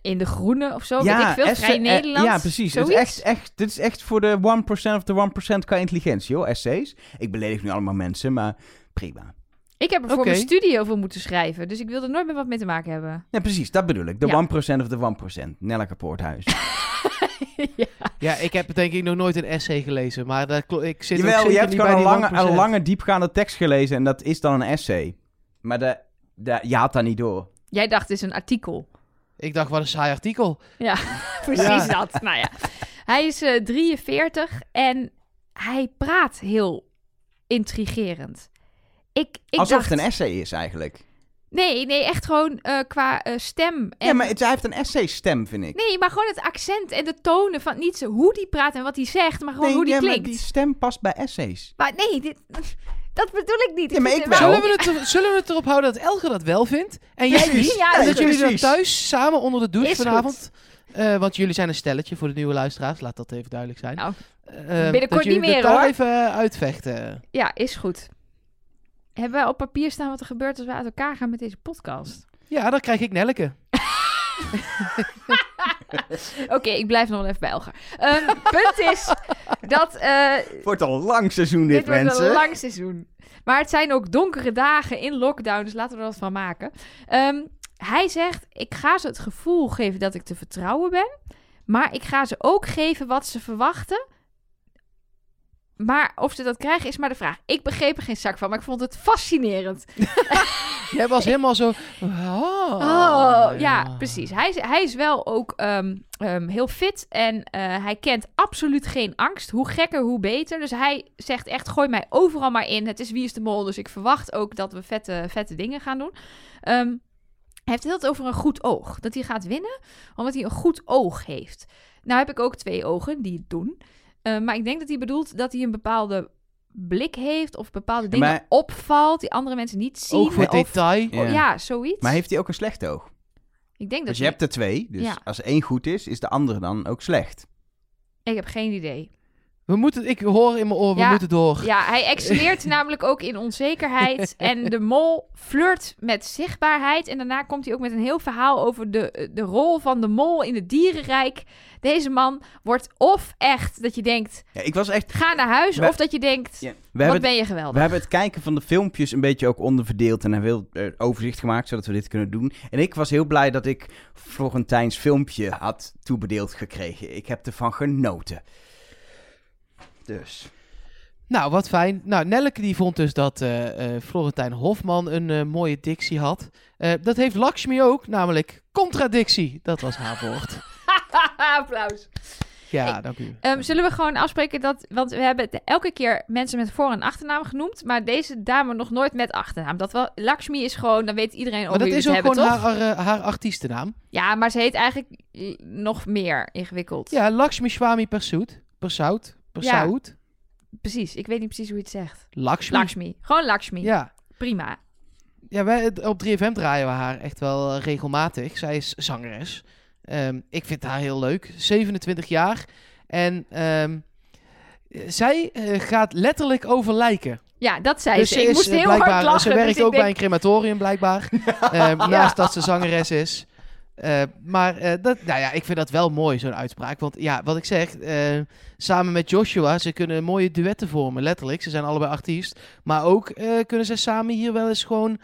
In de groene of zo, weet ik veel. Vrij eh, Nederland. ja, precies. Het is echt, echt, dit is echt voor de 1% of de 1% qua intelligentie, hoor, essays. Ik beledig nu allemaal mensen, maar prima. Ik heb er voor mijn studie over moeten schrijven. Dus ik wil er nooit meer wat mee te maken hebben. Ja, precies, dat bedoel ik. De Ja. 1% of de 1%. Nelleke Poorthuis. ja. Ja, ik heb denk ik nog nooit een essay gelezen, maar dat ik zit ook Jawel, zeker je hebt niet gewoon bij een die lange, 1%. een lange diepgaande tekst gelezen en dat is dan een essay. Maar de, de, je haalt dat niet door. Jij dacht, het is een artikel. Ik dacht, wat een saai artikel. Precies Ja. dat. Nou ja. Hij is eh 43 en hij praat heel intrigerend. Ik, ik Alsof dacht, het een essay is eigenlijk. Nee, nee, echt gewoon eh, qua eh, stem. En... Ja, maar het, hij heeft een essay stem, vind ik. Nee, maar gewoon het accent en de tonen van niet zo hoe die praat en wat hij zegt, maar gewoon Nee, hoe die ja, maar klinkt. die stem past bij essays. Maar nee, dit, dat bedoel ik niet. Ja, maar ik wel. Zullen we, het, er- zullen we het erop houden dat Elge dat wel vindt? En jij niet? Ja, en dat jullie dat precies. thuis samen onder de douche Is vanavond... eh, want jullie zijn een stelletje voor de nieuwe luisteraars. Laat dat even duidelijk zijn. Nou, binnenkort niet meer, hoor. even uitvechten. Ja, is goed. Hebben we op papier staan wat er gebeurt als we uit elkaar gaan met deze podcast? Ja, dan krijg ik Nelleke. Oké, ik blijf nog wel even bij Elger. Ehm, punt is dat eh, Het wordt al een lang seizoen dit, dit wordt mensen. een lang seizoen. Maar het zijn ook donkere dagen in lockdown, dus laten we er wat van maken. Ehm, hij zegt, ik ga ze het gevoel geven dat ik te vertrouwen ben. Maar ik ga ze ook geven wat ze verwachten. Maar of ze dat krijgen is maar de vraag. Ik begreep er geen zak van, maar ik vond het fascinerend. Jij was helemaal zo... Oh, Oh, ja, precies. Hij is, hij is wel ook ehm, ehm, heel fit en eh, hij kent absoluut geen angst. Hoe gekker, hoe beter. Dus hij zegt echt, gooi mij overal maar in. Het is Wie is de Mol, dus ik verwacht ook dat we vette, vette dingen gaan doen. Ehm, hij heeft het heel over een goed oog. Dat hij gaat winnen, omdat hij een goed oog heeft. Nou heb ik ook twee ogen die het doen. Eh, maar ik denk dat hij bedoelt dat hij een bepaalde blik heeft of bepaalde dingen maar- opvalt die andere mensen niet zien. Ook voor of, detail. Oh, ja, zoiets. Maar heeft hij ook een slecht oog? Ik denk dat Dus je hij- hebt er twee. Dus Ja. als één goed is, is de andere dan ook slecht. Ik heb geen idee. We moeten, ik hoor in mijn oor, we Ja. moeten door. Ja, hij excelleert namelijk ook in onzekerheid. En de mol flirt met zichtbaarheid. En daarna komt hij ook met een heel verhaal over de, de rol van de mol in het dierenrijk. Deze man wordt of echt dat je denkt, Ja, ik was echt... ga naar huis. We- of dat je denkt, Ja, we, wat ben je geweldig. we hebben het kijken van de filmpjes een beetje ook onderverdeeld en hebben heel eh, overzicht gemaakt, zodat we dit kunnen doen. En ik was heel blij dat ik Florentijns filmpje had toebedeeld gekregen. Ik heb ervan genoten. Dus... Nou, wat fijn. Nou, Nelleke die vond dus dat eh, eh, Florentijn Hofman een eh, mooie dictie had. Eh, dat heeft Lakshmi ook, namelijk contradictie. Dat was haar woord. Applaus. Ja, dank u. Ehm, zullen we gewoon afspreken dat... Want we hebben elke keer mensen met voor- en achternaam genoemd. Maar deze dame nog nooit met achternaam. Dat wel, Lakshmi is gewoon... Dan weet iedereen Maar over dat wie is we ook het hebben, gewoon toch? haar, haar, haar artiestennaam. Ja, maar ze heet eigenlijk nog meer ingewikkeld. Ja, Lakshmi Swami Persoot. Persout. Persout. Precies. Ik weet niet precies hoe je het zegt. Lakshmi. Lakshmi. Gewoon Lakshmi. Ja. Prima. Ja, wij, op 3FM draaien we haar echt wel eh, regelmatig. Zij is zangeres. Ehm, ik vind haar heel leuk. 27 jaar. En ehm, zij eh, gaat letterlijk over lijken. Ja, dat zei Dus ze. Ik is, moest eh, heel hard lachen. Ze werkt dus ik ook bij een crematorium blijkbaar. Ehm, Naast dat ze zangeres is. Eh, maar eh, dat, nou ja, ik vind dat wel mooi, zo'n uitspraak. Want ja, wat ik zeg, eh, samen met Joshua, ze kunnen mooie duetten vormen, letterlijk. Ze zijn allebei artiest. Maar ook kunnen ze samen hier wel eens gewoon...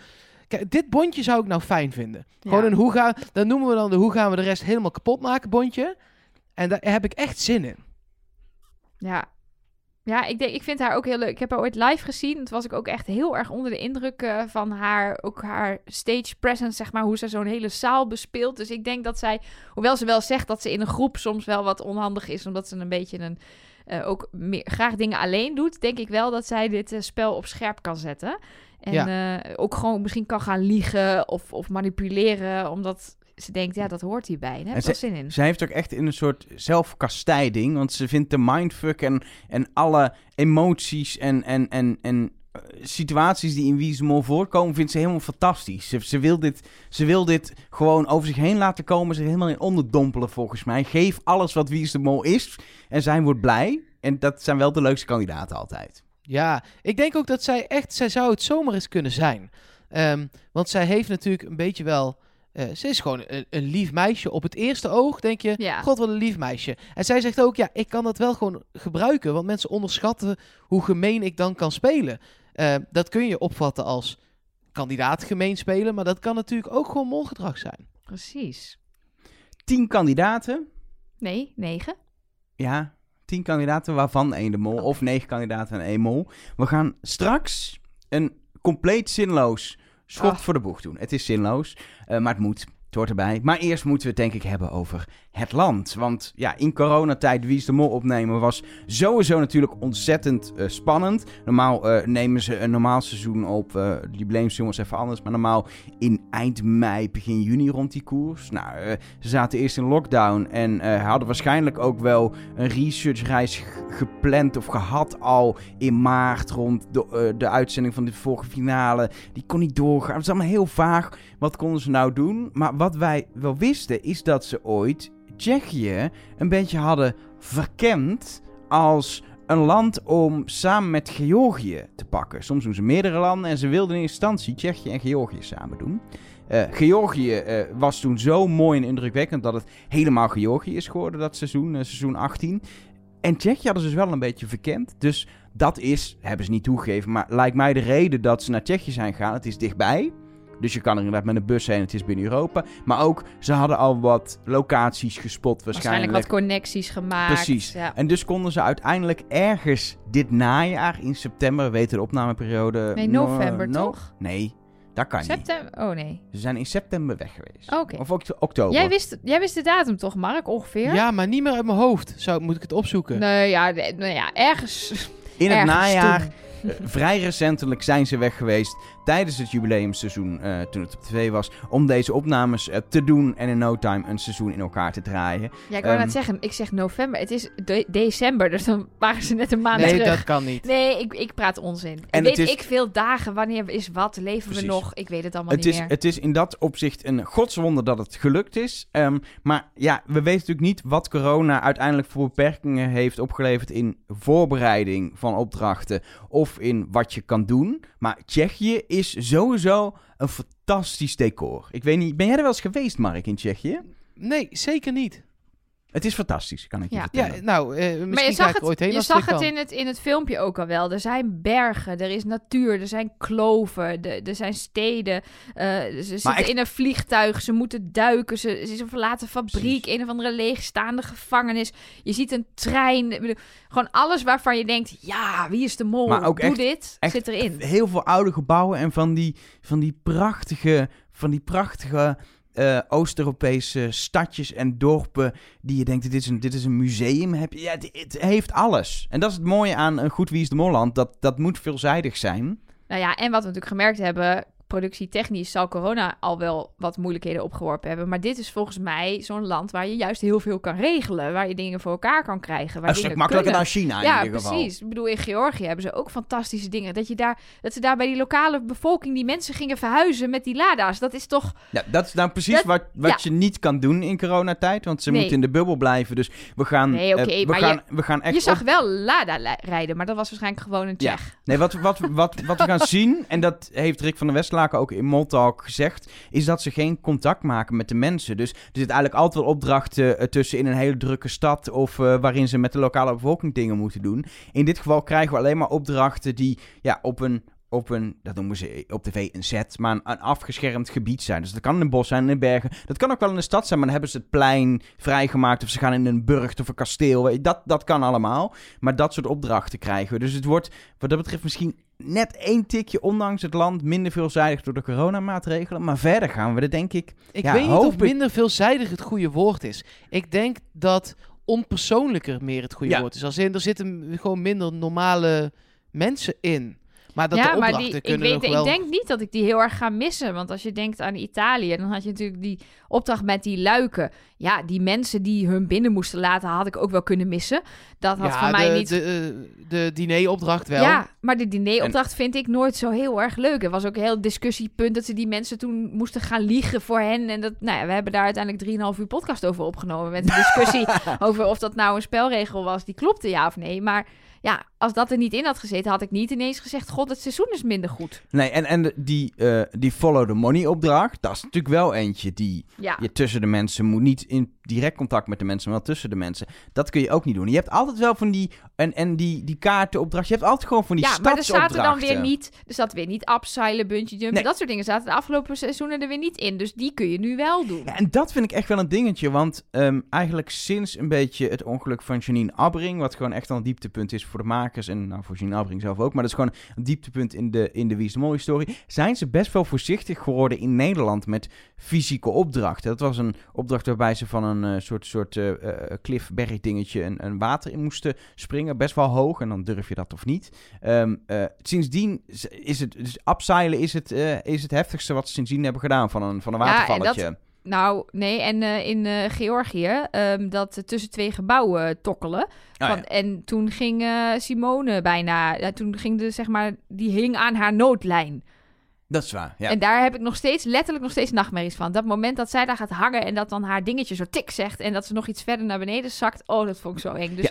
Kijk, dit bondje zou ik nou fijn vinden. Gewoon een hoe gaan... Dat noemen we dan de hoe gaan we de rest helemaal kapot maken bondje. En daar heb ik echt zin in. Ja. Ja, ik, denk, ik vind haar ook heel leuk. Ik heb haar ooit live gezien. Toen was ik ook echt heel erg onder de indruk eh, van haar, ook haar stage presence, zeg maar, hoe ze zo'n hele zaal bespeelt. Dus ik denk dat zij, hoewel ze wel zegt dat ze in een groep soms wel wat onhandig is, omdat ze een beetje een, eh, ook meer, graag dingen alleen doet, denk ik wel dat zij dit eh, spel op scherp kan zetten. En ook gewoon misschien kan gaan liegen of, of manipuleren, omdat ze denkt, ja, dat hoort hierbij. Daar heb En ik wel zin in. Zij heeft ook echt in een soort zelfkastijding, want ze vindt de mindfuck en, en alle emoties en, en, en, en situaties die in Wie is de Mol voorkomen, vindt ze helemaal fantastisch. Ze, ze, wil dit, ze wil dit gewoon over zich heen laten komen, ze helemaal in onderdompelen volgens mij. Geef alles wat Wie is de Mol is en zij wordt blij. En dat zijn wel de leukste kandidaten altijd. Ja, ik denk ook dat zij echt, zij zou het zomaar eens kunnen zijn. Ehm, want zij heeft natuurlijk een beetje wel, eh, ze is gewoon een, een lief meisje. Op het eerste oog denk je, Ja. god wat een lief meisje. En zij zegt ook, ja, ik kan dat wel gewoon gebruiken. Want mensen onderschatten hoe gemeen ik dan kan spelen. Eh, dat kun je opvatten als kandidaat gemeen spelen. Maar dat kan natuurlijk ook gewoon molgedrag zijn. Precies. Tien kandidaten. Nee, negen. Ja, tien kandidaten, waarvan één de mol. Of negen kandidaten en één mol. We gaan straks een compleet zinloos schot Ah. voor de boeg doen. Het is zinloos, eh, maar het moet. Het hoort erbij. Maar eerst moeten we het denk ik hebben over het land. Want ja, in coronatijd Wie is de Mol opnemen was sowieso natuurlijk ontzettend eh, spannend. Normaal eh, nemen ze een normaal seizoen op. eh de jubileumseizoen was even anders. Maar normaal in eind mei, begin juni rond die koers. Nou, ze zaten eerst in lockdown en hadden waarschijnlijk ook wel een researchreis gepland of gehad al in maart rond de, de uitzending van de vorige finale. Die kon niet doorgaan. Het is allemaal heel vaag. Wat konden ze nou doen? Maar wat wij wel wisten is dat ze ooit Tsjechië een beetje hadden verkend als een land om samen met Georgië te pakken. Soms doen ze meerdere landen en ze wilden in instantie Tsjechië en Georgië samen doen. Eh, Georgië eh, was toen zo mooi en indrukwekkend dat het helemaal Georgië is geworden dat seizoen, eh, seizoen 18. En Tsjechië hadden ze dus wel een beetje verkend. Dus dat is, hebben ze niet toegegeven, maar lijkt mij de reden dat ze naar Tsjechië zijn gegaan. Het is dichtbij. Dus je kan er inderdaad met een bus heen, het is binnen Europa. Maar ook, ze hadden al wat locaties gespot waarschijnlijk. Waarschijnlijk wat connecties gemaakt. Precies. Ja. En dus konden ze uiteindelijk ergens dit najaar in september, we weten de opnameperiode. Nee, no- november no- toch? Nee, dat kan niet. September? Oh nee. Ze zijn in september weg geweest. Oké. Of oktober. Jij wist, jij wist de datum toch, Mark, ongeveer? Ja, maar niet meer uit mijn hoofd. Zou, moet ik het opzoeken? Nee, ja, nou ja, ergens. in het ergens najaar, toen. eh, vrij recentelijk zijn ze weg geweest tijdens het jubileumseizoen, eh, toen het op tv was, om deze opnames eh, te doen en in no time een seizoen in elkaar te draaien. Ja, ik wou Ehm, net zeggen, ik zeg november. Het is de- december, dus dan waren ze net een maand nee, terug. dat kan niet. Nee, ik, ik praat onzin. En weet is- ik veel dagen, wanneer is wat, leven Precies. we nog? Ik weet het allemaal Het niet is, meer. het is in dat opzicht een godswonder dat het gelukt is. Ehm, maar ja, we weten natuurlijk niet wat corona uiteindelijk voor beperkingen heeft opgeleverd in voorbereiding van opdrachten of in wat je kan doen. Maar Tsjechië is sowieso een fantastisch decor. Ik weet niet, ben jij er wel eens geweest, Mark, in Tsjechië? Nee, zeker niet. Het is fantastisch, kan ik je Ja. Ja, vertellen. nou, eh, misschien maar je ga zag ik het, ooit heen je als zag het in het, in het filmpje ook al wel. Er zijn bergen, er is natuur, er zijn kloven, de- er zijn steden. eh, ze zitten echt- in een vliegtuig, ze moeten duiken, ze, ze is een verlaten fabriek, Precies. een of andere leegstaande gevangenis. Je ziet een trein. Bedoel, gewoon alles waarvan je denkt, ja, wie is de mol? Maar ook Doe echt- dit, echt zit erin. Heel veel oude gebouwen en van die, van die prachtige, van die prachtige eh, Oost-Europese stadjes en dorpen die je denkt, dit is een, dit is een museum. Heb je, ja, het, heeft alles. En dat is het mooie aan een goed Wie is de. Dat, dat moet veelzijdig zijn. Nou ja, en wat we natuurlijk gemerkt hebben, productietechnisch zal corona al wel wat moeilijkheden opgeworpen hebben. Maar dit is volgens mij zo'n land waar je juist heel veel kan regelen. Waar je dingen voor elkaar kan krijgen. Waar Een stuk makkelijker kunnen. dan China in Ja, ieder geval. precies. Ik bedoel, in Georgië hebben ze ook fantastische dingen. Dat, je daar, dat ze daar bij die lokale bevolking, die mensen gingen verhuizen met die lada's. Dat is toch... Ja, dat is nou precies Dat- wat, wat ja. je niet kan doen in coronatijd. Want ze Nee. moeten in de bubbel blijven. Dus we gaan, Nee, oké, eh, we maar gaan, we gaan echt je zag op- wel Lada rijden, maar dat was waarschijnlijk gewoon een Ja. Tsjech. Nee, wat, wat, wat, wat we gaan zien, en dat heeft Rick van der Ook in Moltalk gezegd, is dat ze geen contact maken met de mensen. Dus er zit eigenlijk altijd wel opdrachten eh, tussen in een hele drukke stad of eh, waarin ze met de lokale bevolking dingen moeten doen. In dit geval krijgen we alleen maar opdrachten die ja, op een op een, dat noemen ze op tv een set, maar een, een afgeschermd gebied zijn. Dus dat kan in een bos zijn, in de bergen. Dat kan ook wel in de stad zijn, maar dan hebben ze het plein vrijgemaakt. Of ze gaan in een burcht of een kasteel. Dat, dat kan allemaal. Maar dat soort opdrachten krijgen we. Dus het wordt wat dat betreft misschien net één tikje, ondanks het land, minder veelzijdig door de coronamaatregelen. Maar verder gaan we er denk ik... Ik Ja, weet niet hoop of minder veelzijdig het goede woord is. Ik denk dat onpersoonlijker meer het goede Ja. woord is. Als in, er zitten gewoon minder normale mensen in. Maar dat ja, de maar die, ik, weet, nog ik denk niet dat ik die heel erg ga missen. Want als je denkt aan Italië, dan had je natuurlijk die opdracht met die luiken. Ja, die mensen die hun binnen moesten laten, had ik ook wel kunnen missen. Dat had ja, voor mij de, niet... De, eh, de dineropdracht wel. Ja, maar de dineropdracht vind ik nooit zo heel erg leuk. Er was ook een heel discussiepunt dat ze die mensen toen moesten gaan liegen voor hen. En dat, nou ja, we hebben daar uiteindelijk 3,5 uur podcast over opgenomen. Met een discussie over of dat nou een spelregel was die klopte, ja of nee. Maar ja, als dat er niet in had gezeten, had ik niet ineens gezegd: God, het seizoen is minder goed. Nee, en, en die, eh, die follow the money opdracht, dat is natuurlijk wel eentje die Ja, je tussen de mensen moet. Niet in direct contact met de mensen, maar wel tussen de mensen. Dat kun je ook niet doen. Je hebt altijd wel van die, en, en die, die kaartenopdracht, je hebt altijd gewoon van die ja maar er zaten dan weer niet, er zat weer niet upseilen, bungee jumpen. Nee. Dat soort dingen zaten de afgelopen seizoenen er weer niet in. Dus die kun je nu wel doen. Ja, en dat vind ik echt wel een dingetje, want ehm, eigenlijk sinds een beetje het ongeluk van Janine Abbring, wat gewoon echt al een dieptepunt is voor de makers en nou, voor Janine Abbring zelf ook, maar dat is gewoon een dieptepunt in de, in de Wie is de Mol historie, zijn ze best wel voorzichtig geworden in Nederland met fysieke opdrachten. Dat was een opdracht waarbij ze van een eh, soort, soort eh eh, cliffberg dingetje een, een water in moesten springen, best wel hoog, en dan durf je dat of niet. Ehm, eh, sindsdien is het, dus upseilen is het, is het heftigste wat ze sindsdien hebben gedaan van een, van een Ja, en watervalletje. Nou, nee, en in Georgië, ehm, dat tussen twee gebouwen tokkelen. Ah, Van- ja. En toen ging Simone bijna, ja, toen ging de, zeg maar, die hing aan haar noodlijn. Dat is waar, ja. En daar heb ik nog steeds, letterlijk nog steeds nachtmerries van. Dat moment dat zij daar gaat hangen en dat dan haar dingetje zo tik zegt en dat ze nog iets verder naar beneden zakt. Oh, dat vond ik zo eng. Dus Ja.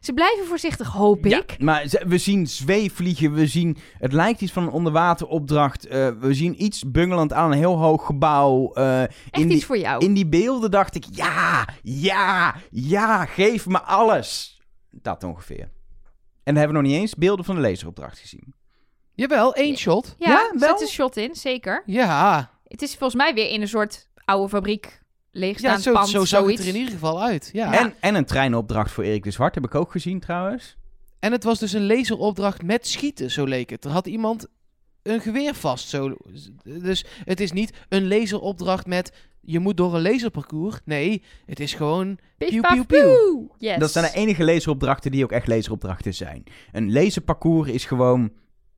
ze blijven voorzichtig, hoop Ja, ik. maar ze- we zien zweefvliegen, we zien... Het lijkt iets van een onderwateropdracht. eh, we zien iets bungelend aan een heel hoog gebouw. eh, Echt in, iets die, voor jou. in die beelden dacht ik, ja, ja, ja, geef me alles. Dat ongeveer. En dan hebben we nog niet eens beelden van de laseropdracht gezien. Jawel, één shot. ja, ja, wel? zet een shot in, zeker. Ja, Het is volgens mij weer in een soort oude fabriek, ja leegstaand zo, pand, zo zag het er in ieder geval uit. Ja. En, en een treinopdracht voor Erik de Zwart heb ik ook gezien trouwens. En het was dus een laseropdracht met schieten, zo leek het. Er had iemand een geweer vast. Zo. Dus het is niet een laseropdracht met je moet door een laserparcours. Nee, het is gewoon pieuw, pieuw. poe. Yes. Dat zijn de enige laseropdrachten die ook echt laseropdrachten zijn. Een laserparcours is gewoon,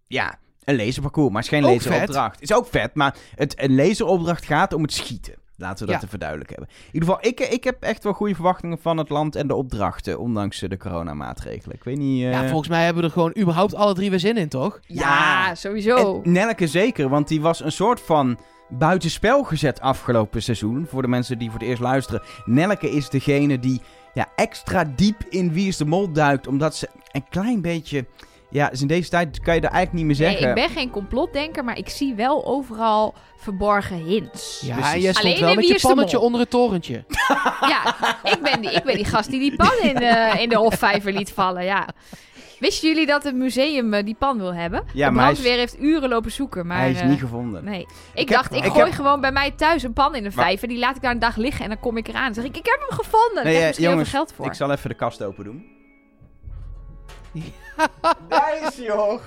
ja, een laserparcours, maar het is geen Ook laseropdracht. Is ook vet, maar het, een laseropdracht gaat om het schieten. Laten we dat Ja. even duidelijk hebben. In ieder geval, ik, ik heb echt wel goede verwachtingen van het land en de opdrachten, ondanks eh, de coronamaatregelen. Ik weet niet... eh, Ja, volgens mij hebben we er gewoon überhaupt alle drie weer zin in, toch? Ja, sowieso. En Nelke zeker, want die was een soort van buitenspel gezet afgelopen seizoen. Voor de mensen die voor het eerst luisteren. Nelke is degene die ja, extra diep in Wie is de Mol duikt. Omdat ze een klein beetje... Ja, dus in deze tijd kan je dat eigenlijk niet meer Nee, zeggen. ik ben geen complotdenker, maar ik zie wel overal verborgen hints. Ja, Precies. jij stond Alleen wel met je pannetje onder het torentje. Ja, ik ben die, ik ben die gast die die pan in de, in de Hofvijver liet vallen, ja. Wisten jullie dat het museum eh, die pan wil hebben? Ja, de maar hij is- brandweer heeft uren lopen zoeken, maar... Hij is eh, niet gevonden. Nee. Ik, Ik heb- dacht, ik, ik gooi heb- gewoon bij mij thuis een pan in een Maar- vijver. Die laat ik daar een dag liggen en dan kom ik eraan. Dan zeg ik, ik heb hem gevonden. Nee, ik heb eh, misschien jongens, heel veel geld voor. Ik zal even de kast open doen. Daar is hij hoor.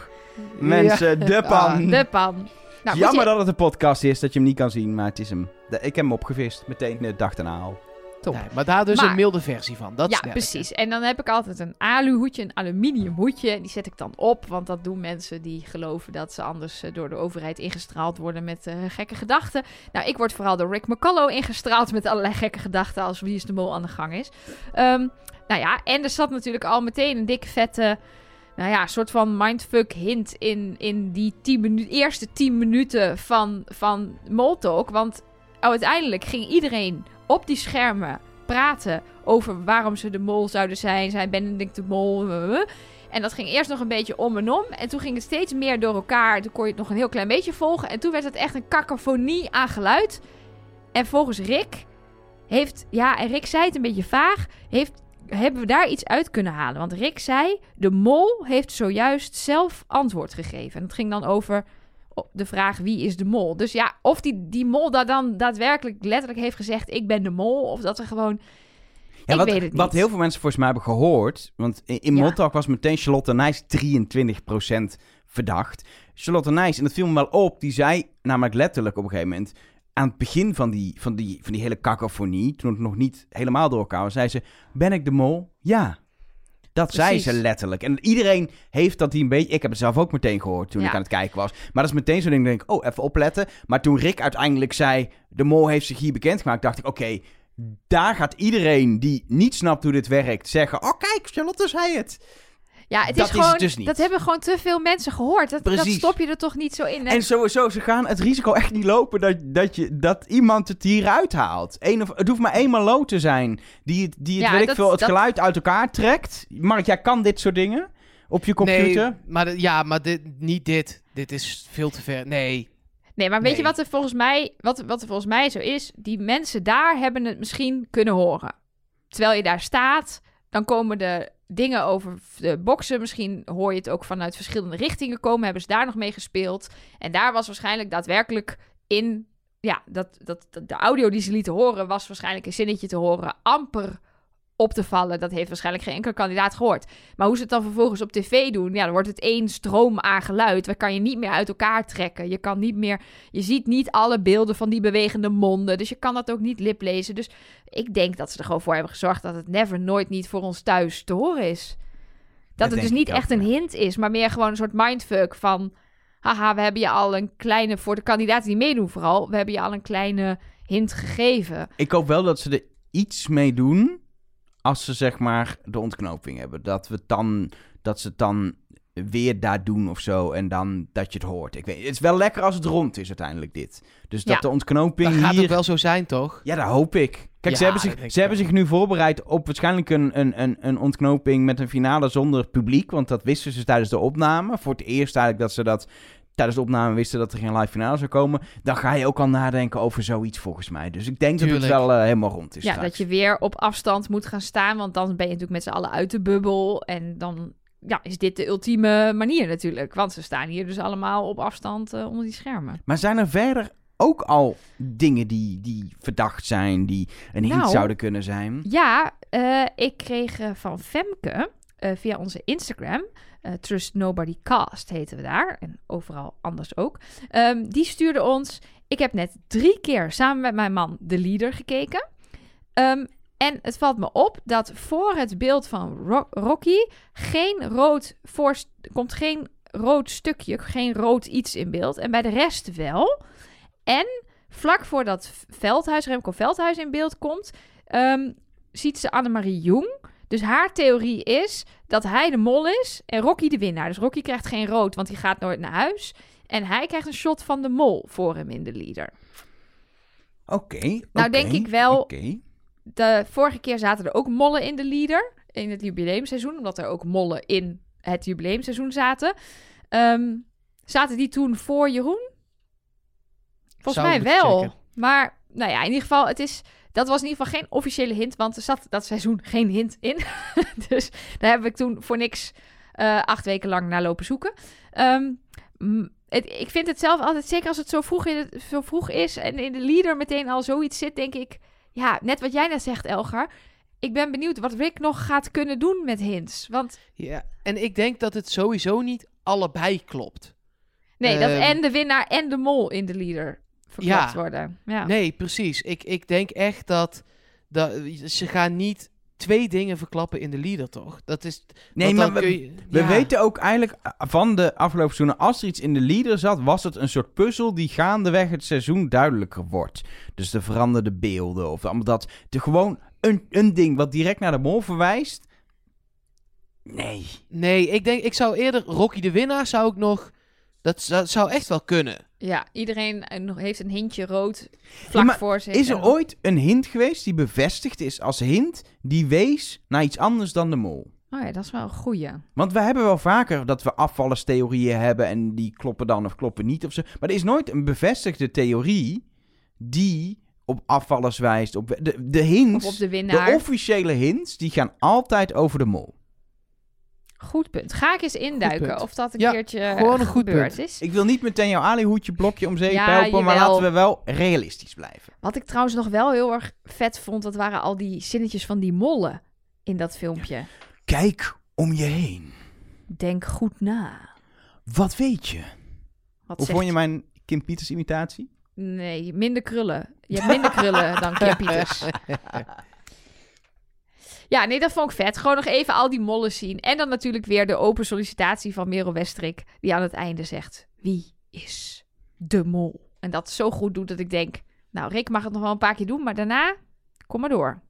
Mensen, de pan. De pan. Nou, Jammer je- dat het een podcast is, dat je hem niet kan zien, maar het is hem. De- ik heb hem opgevist, meteen de dag daarna al. Top. Nee, maar daar dus Maar- een milde versie van. Dat ja, precies. En dan heb ik altijd een aluhoedje, een aluminium hoedje. Die zet ik dan op, want dat doen mensen die geloven dat ze anders eh, door de overheid ingestraald worden met eh, gekke gedachten. Nou, ik word vooral door Rick McCullough ingestraald met allerlei gekke gedachten als Wie is de Mol aan de gang is. Ehm, nou ja, en er zat natuurlijk al meteen een dikke vette, nou ja, soort van mindfuck hint in, in die tien minu- eerste 10 minuten van, van Moltalk. Want uiteindelijk ging iedereen op die schermen praten over waarom ze de mol zouden zijn. Zijn Benedict de mol? eh, eh. En dat ging eerst nog een beetje om en om. En toen ging het steeds meer door elkaar. Toen kon je het nog een heel klein beetje volgen. En toen werd het echt een cacophonie aan geluid. En volgens Rick heeft... Ja, en Rick zei het een beetje vaag. Heeft, hebben we daar iets uit kunnen halen? Want Rick zei... De mol heeft zojuist zelf antwoord gegeven. En het ging dan over de vraag wie is de mol. Dus ja, of die, die mol daar dan daadwerkelijk letterlijk heeft gezegd... ik ben de mol. Of dat er gewoon... Ja, ik wat, weet het niet. wat heel veel mensen volgens mij hebben gehoord. Want in, Ja. Was meteen Charlotte Nijs 23% verdacht. Charlotte Nijs, en dat viel me wel op, die zei namelijk letterlijk op een gegeven moment. Aan het begin van die, van die, van die hele cacophonie, toen het nog niet helemaal door elkaar was, zei ze: Ben ik de mol? Ja. Dat zei ze letterlijk. En iedereen heeft dat die een beetje... Ik heb het zelf ook meteen gehoord toen Ja. ik aan het kijken was. Maar dat is meteen zo'n ding, denk ik, oh, even opletten. Maar toen Rick uiteindelijk zei, de mol heeft zich hier bekendgemaakt, dacht ik, oké, daar gaat iedereen die niet snapt hoe dit werkt zeggen, oh kijk, Charlotte zei het. Ja, het Dat is is gewoon. het dus niet. Dat hebben gewoon te veel mensen gehoord. Dat, dat stop je er toch niet zo in. hè? En sowieso, ze gaan het risico echt niet lopen dat, dat, je, dat iemand het hieruit haalt. Eén of, het hoeft maar één malo te zijn die het, die het, Ja, weet ik dat- veel, het dat- geluid uit elkaar trekt. Mark, jij kan dit soort dingen op je computer? Nee, maar ja, maar dit, niet dit. Dit is veel te ver. Nee. Nee, maar weet je wat er volgens mij, wat, wat er volgens mij zo is? Die mensen daar hebben het misschien kunnen horen. Terwijl je daar staat, dan komen de dingen over de boksen. Misschien hoor je het ook vanuit verschillende richtingen komen. Hebben ze daar nog mee gespeeld? En daar was waarschijnlijk daadwerkelijk in. Ja, dat, dat, dat de audio die ze lieten horen, was waarschijnlijk een zinnetje te horen. Amper op te vallen. Dat heeft waarschijnlijk geen enkele kandidaat gehoord. Maar hoe ze het dan vervolgens op tv doen, ja, dan wordt het één stroom aan geluid. Dat kan je niet meer uit elkaar trekken. Je kan niet meer, je ziet niet alle beelden van die bewegende monden. Dus je kan dat ook niet liplezen. Dus ik denk dat ze er gewoon voor hebben gezorgd dat het never nooit niet voor ons thuis te horen is. Dat het dus niet ook, echt een hint is, maar meer gewoon een soort mindfuck van... Haha, we hebben je al een kleine, voor de kandidaten die meedoen vooral, we hebben je al een kleine hint gegeven. Ik hoop wel dat ze er iets mee doen als ze zeg maar de ontknoping hebben. Dat, we het dan, dat ze het dan weer daar doen of zo en dan dat je het hoort. Ik weet, het is wel lekker als het rond is uiteindelijk dit. Dus dat Ja. de ontknoping Dat gaat hier... ook wel zo zijn, toch? Ja, dat hoop ik. Kijk, ze hebben, zich, ze hebben zich nu voorbereid op waarschijnlijk een, een, een, een ontknoping met een finale zonder publiek. Want dat wisten ze tijdens de opname. Voor het eerst eigenlijk dat ze dat tijdens de opname wisten dat er geen live finale zou komen. Dan ga je ook al nadenken over zoiets volgens mij. Dus ik denk dat het wel eh, helemaal rond is Ja, straks. dat je weer op afstand moet gaan staan, want dan ben je natuurlijk met z'n allen uit de bubbel. En dan ja, is dit de ultieme manier natuurlijk. Want ze staan hier dus allemaal op afstand eh, onder die schermen. Maar zijn er verder ook al dingen die, die verdacht zijn, die een hint Nou, zouden kunnen zijn? Ja, eh, ik kreeg van Femke eh, via onze Instagram, eh, Trust Nobody Cast heten we daar, en overal anders ook. Ehm, die stuurde ons, ik heb net drie keer samen met mijn man de leader gekeken. Ehm, en het valt me op dat voor het beeld van Ro- Rocky geen rood voor, komt geen rood stukje, geen rood iets in beeld. En bij de rest wel. En vlak voordat Veldhuis, Remco Veldhuis in beeld komt, ehm, ziet ze Annemarie Jong. Dus haar theorie is dat hij de mol is en Rocky de winnaar. Dus Rocky krijgt geen rood, want hij gaat nooit naar huis. En hij krijgt een shot van de mol voor hem in de leader. Oké. Nou, denk ik wel- Oké. De vorige keer zaten er ook mollen in de leader. In het jubileumseizoen. Omdat er ook mollen in het jubileumseizoen zaten. Ehm, zaten die toen voor Jeroen? Volgens Zou mij wel. checken. Maar nou ja, in ieder geval, het is, dat was in ieder geval geen officiële hint. Want er zat dat seizoen geen hint in. dus daar heb ik toen voor niks eh, acht weken lang naar lopen zoeken. Ehm, het, ik vind het zelf altijd, zeker als het zo vroeg, in het, zo vroeg is en in de leader meteen al zoiets zit, denk ik, ja, net wat jij net zegt, Elgar. Ik ben benieuwd wat Rick nog gaat kunnen doen met hints. Want Ja. En ik denk dat het sowieso niet allebei klopt. nee, dat Ehm. en de winnaar en de mol in de leader verklapt Ja. worden. Ja. Nee, precies. Ik, ik denk echt dat, dat ze gaan niet twee dingen verklappen in de leader, toch? Dat is. Nee, maar dan we, kun je- we ja. weten ook eigenlijk uh, van de afgelopen seizoenen, als er iets in de leader zat, was het een soort puzzel die gaandeweg het seizoen duidelijker wordt. Dus de veranderde beelden of dat. De, gewoon een, een ding wat direct naar de mol verwijst. Nee. Nee, ik denk, ik zou eerder Rocky de winnaar zou ik nog. Dat zou, zou echt wel kunnen. Ja, iedereen eh, heeft een hintje rood vlak Ja, voor zich. Is er En- ooit een hint geweest die bevestigd is als hint die wees naar iets anders dan de mol? Oh ja, dat is wel een goeie. Want we hebben wel vaker dat we afvallerstheorieën hebben en die kloppen dan of kloppen niet of zo. Maar er is nooit een bevestigde theorie die op afvallers wijst. Op de, de hints, Of op de de officiële hints, die gaan altijd over de mol. Goed punt. Ga ik eens induiken of dat een Ja, keertje gewoon een goed gebeurd punt. is. Ik wil niet meteen jouw alihoedje blokje om zeep Ja, helpen, maar laten we wel realistisch blijven. Wat ik trouwens nog wel heel erg vet vond, dat waren al die zinnetjes van die mollen in dat filmpje. Kijk om je heen. Denk goed na. Wat weet je? Wat Hoe zegt vond je mijn Kim Pieters imitatie? Nee, minder krullen. Je hebt minder krullen dan Kim Pieters. Ja, nee, dat vond ik vet. Gewoon nog even al die mollen zien. En dan natuurlijk weer de open sollicitatie van Merel Westrik. Die aan het einde zegt, wie is de mol? En dat zo goed doet dat ik denk... Nou, Rick mag het nog wel een paar keer doen, maar daarna... Kom maar door.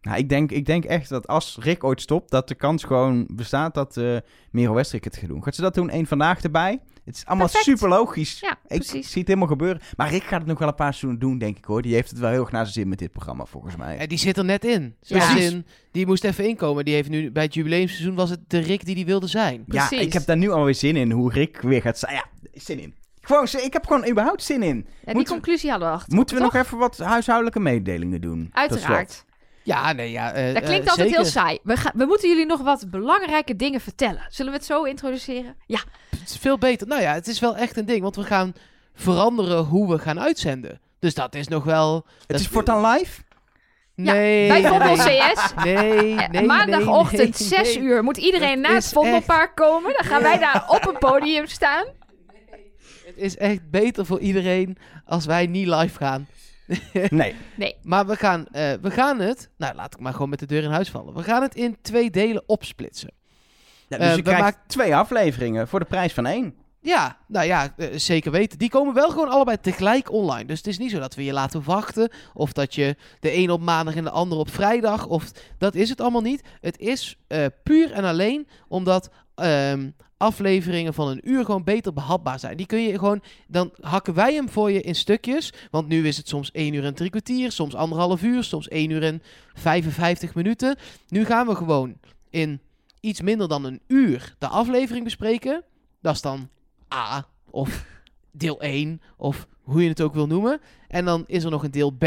Nou, ik, denk, ik denk echt dat als Rick ooit stopt, dat de kans gewoon bestaat dat eh Merel Westrik het gaat doen. Gaat ze dat doen? Eén vandaag erbij? Het is allemaal Perfect. super logisch. Ja, Ik precies. zie het helemaal gebeuren. Maar Rick gaat het nog wel een paar seizoenen doen, denk ik hoor. Die heeft het wel heel erg naar zijn zin met dit programma, volgens mij. En die zit er net in. Ja. Zoals in, die moest even inkomen. Die heeft nu bij het jubileumseizoen was het de Rick die die wilde zijn. Ja, precies. ik heb daar nu alweer zin in, hoe Rick weer gaat zijn. Ja, zin in. Gewoon, ik heb gewoon überhaupt zin in. Ja, die Moeten we- conclusie hadden we achter. Moeten we toch? nog even wat huishoudelijke mededelingen doen? tot Uiteraard. Ja, nee, ja. eh, Dat klinkt eh, altijd heel saai. We, gaan, we moeten jullie nog wat belangrijke dingen vertellen. Zullen we het zo introduceren? Ja, Het is veel beter. Nou ja, het is wel echt een ding. Want we gaan veranderen hoe we gaan uitzenden. Dus dat is nog wel... Het dat is voortaan live? Ja, Nee. bij Vondel nee. CS. Nee, nee, Maandagochtend, nee, 6 nee. uur, moet iedereen naar het Vondelpark komen. Dan gaan wij daar op een podium staan. Het is echt beter voor iedereen als wij niet live gaan. Nee. Nee, Maar we gaan, eh, we gaan het... Nou, laat ik maar gewoon met de deur in huis vallen. We gaan het in twee delen opsplitsen. Ja, dus Eh, je we krijgt maken- twee afleveringen voor de prijs van één. Ja, nou ja, eh, zeker weten. Die komen wel gewoon allebei tegelijk online. Dus het is niet zo dat we je laten wachten. Of dat je de een op maandag en de ander op vrijdag. Of dat is het allemaal niet. Het is eh, puur en alleen omdat ehm, afleveringen van een uur gewoon beter behapbaar zijn. Die kun je gewoon, dan hakken wij hem voor je in stukjes. Want nu is het soms 1 uur en drie kwartier, soms anderhalf uur, soms 1 uur en 55 minuten. Nu gaan we gewoon in iets minder dan een uur de aflevering bespreken. Dat is dan A of deel 1 of hoe je het ook wil noemen. En dan is er nog een deel B.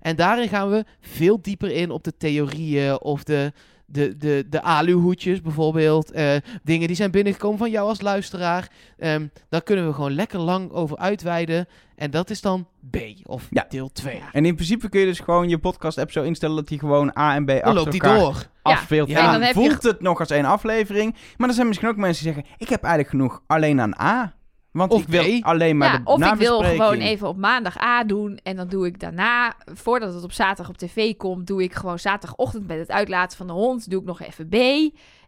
En daarin gaan we veel dieper in op de theorieën of de, de, de, de aluhoedjes bijvoorbeeld. eh, dingen die zijn binnengekomen van jou als luisteraar. Ehm, daar kunnen we gewoon lekker lang over uitweiden. En dat is dan B of Ja. deel 2. En in principe kun je dus gewoon je podcast-app zo instellen dat die gewoon A en B Dan achter loopt die elkaar door. afspeelt. Ja, en en dan, je voelt het nog als één aflevering. Maar er zijn misschien ook mensen die zeggen, ik heb eigenlijk genoeg alleen aan A. Want Of ik wil alleen maar ja, de of ik wil gewoon even op maandag A doen. En dan doe ik daarna, voordat het op zaterdag op tv komt, doe ik gewoon zaterdagochtend met het uitlaten van de hond. Doe ik nog even B.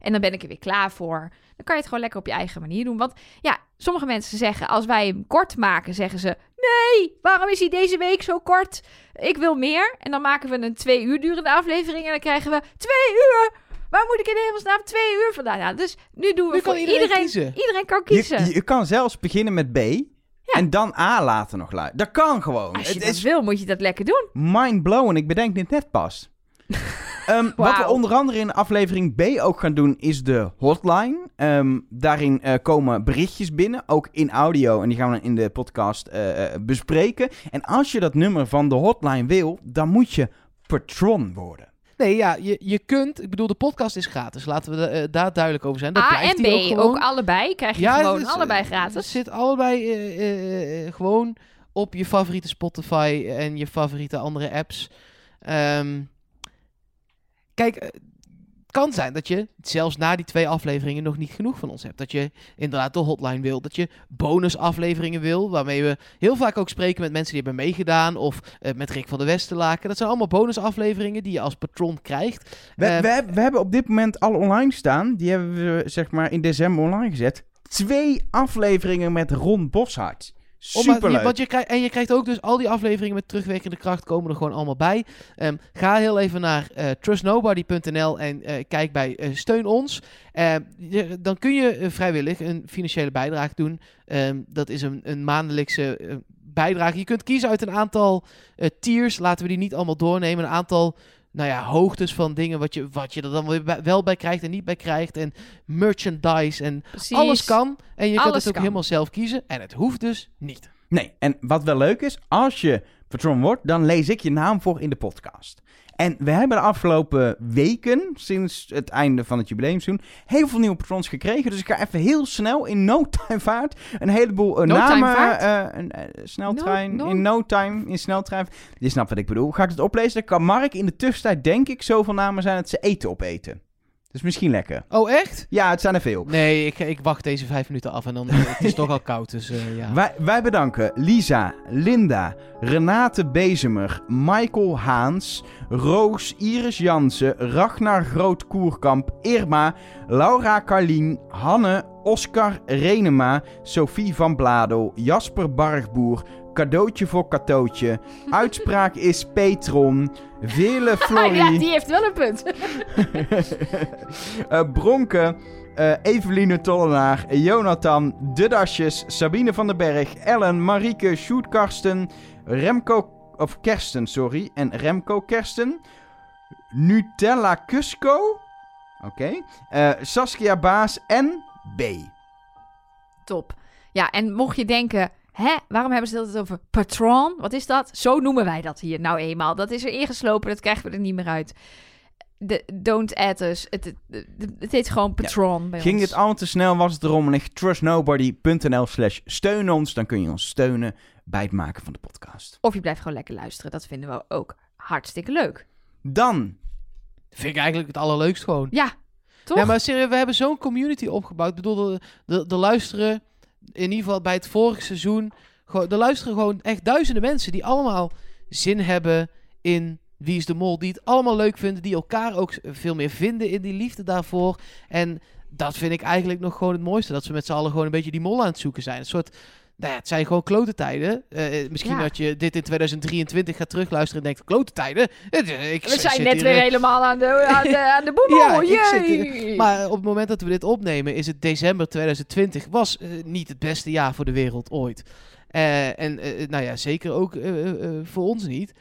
En dan ben ik er weer klaar voor. Dan kan je het gewoon lekker op je eigen manier doen. Want ja, sommige mensen zeggen, als wij hem kort maken, zeggen ze: Nee, waarom is hij deze week zo kort? Ik wil meer. En dan maken we een twee uur durende aflevering. En dan krijgen we twee uur. Waar moet ik in hemelsnaam twee uur vandaan? Dus nu doen we Nu voor kan iedereen iedereen. kiezen. Iedereen kan kiezen. Je, je kan zelfs beginnen met B. En dan A later nog luisteren. Dat kan gewoon. Als je Het dat is wil, moet je dat lekker doen. mind-blowing. Ik bedenk dit net pas. Ehm, Wat we onder andere in aflevering B ook gaan doen, is de hotline. Ehm, daarin eh, komen berichtjes binnen, ook in audio. En die gaan we dan in de podcast eh, eh, bespreken. En als je dat nummer van de hotline wil, dan moet je patron worden. Nee, ja, je, je kunt... Ik bedoel, de podcast is gratis. Laten we eh, daar duidelijk over zijn. Dat A en B, ook ook, gewoon. allebei. Krijg je Ja, gewoon het allebei eh, gratis. Het zit allebei eh, gewoon op je favoriete Spotify en je favoriete andere apps. Ehm, kijk, kan zijn dat je zelfs na die twee afleveringen nog niet genoeg van ons hebt. Dat je inderdaad de hotline wil. Dat je bonusafleveringen wil. Waarmee we heel vaak ook spreken met mensen die hebben meegedaan. Of eh, met Rick van der Westerlaken. Dat zijn allemaal bonusafleveringen die je als patron krijgt. We, Eh, we, heb- we hebben op dit moment alle online staan. Die hebben we zeg maar in december online gezet. Twee afleveringen met Ron Boshart. Superleuk. want je krijgt, en je krijgt ook dus al die afleveringen met terugwerkende kracht komen er gewoon allemaal bij. Ehm, ga heel even naar eh, trustnobody.nl en eh, kijk bij eh, Steun ons. Eh, je- dan kun je vrijwillig een financiële bijdrage doen. Ehm, dat is een, een maandelijkse bijdrage. Je kunt kiezen uit een aantal tiers. Laten we die niet allemaal doornemen. Een aantal nou ja, hoogtes van dingen wat je, wat je er dan weer bij- wel bij krijgt en niet bij krijgt. En merchandise en Precies. alles kan. En je kunt Alles het ook kan. helemaal zelf kiezen. En het hoeft dus niet. Nee, en wat wel leuk is, als je patron wordt, dan lees ik je naam voor in de podcast. En we hebben de afgelopen weken, sinds het einde van het jubileumseizoen, heel veel nieuwe patrons gekregen. Dus ik ga even heel snel, in no time vaart, een heleboel eh, No namen, eh, een eh, sneltrein, No- no- in no time, in sneltrein. Je snapt wat ik bedoel. Ga ik het oplezen, dan kan Mark in de tussentijd, denk ik, zoveel namen zijn dat ze eten opeten. Dus misschien lekker. Oh, echt? Ja, het zijn er veel. Nee, ik, ik wacht deze vijf minuten af en dan het is toch al koud, dus eh, ja. Wij, wij bedanken Lisa, Linda, Renate Bezemer, Michael Haans, Roos, Iris Jansen, Ragnar Groot-Koerkamp, Irma, Laura Carlien, Hanne, Oscar Renema, Sophie van Bladel, Jasper Bargboer, Cadeautje voor Katootje, Uitspraak is Petron, Vele Florie, ja, die heeft wel een punt. eh, Bronke, eh, Eveline Tollenaar, Jonathan, De Dasjes, Sabine van den Berg, Ellen, Marieke, Sjoerd Karsten, Remco, of Kersten, sorry, en Remco Kersten, Nutella Cusco, oké, eh, Saskia Baas en B. Top. Ja, en mocht je denken, hè, waarom hebben ze het altijd over patron? Wat is dat? Zo noemen wij dat hier nou eenmaal. Dat is er ingeslopen, dat krijgen we er niet meer uit. De, don't add us. Het, het, het, het heet gewoon patron bij Ging ons. dit allemaal te snel, was het erom en trustnobody.nl slash steun ons, dan kun je ons steunen bij het maken van de podcast. Of je blijft gewoon lekker luisteren. Dat vinden we ook hartstikke leuk. Dan, Vind ik eigenlijk het allerleukst gewoon. Ja, toch? Ja, maar serieus, we hebben zo'n community opgebouwd. Ik bedoel, de, de, de luisteren, in ieder geval bij het vorige seizoen, er luisteren gewoon echt duizenden mensen die allemaal zin hebben in Wie is de Mol. Die het allemaal leuk vinden, die elkaar ook veel meer vinden in die liefde daarvoor. En dat vind ik eigenlijk nog gewoon het mooiste. Dat ze met z'n allen gewoon een beetje die mol aan het zoeken zijn. Een soort, nou ja, het zijn gewoon klote tijden. Eh, misschien Ja. dat je dit in 2023 gaat terugluisteren en denkt, klote tijden? Eh, Ik we zijn net weer eh, helemaal aan de, aan de, aan de boemel. Ja, maar op het moment dat we dit opnemen, is het december 2020. Was eh, niet het beste jaar voor de wereld ooit. Eh, en eh, nou ja, zeker ook eh, eh, eh, voor ons niet.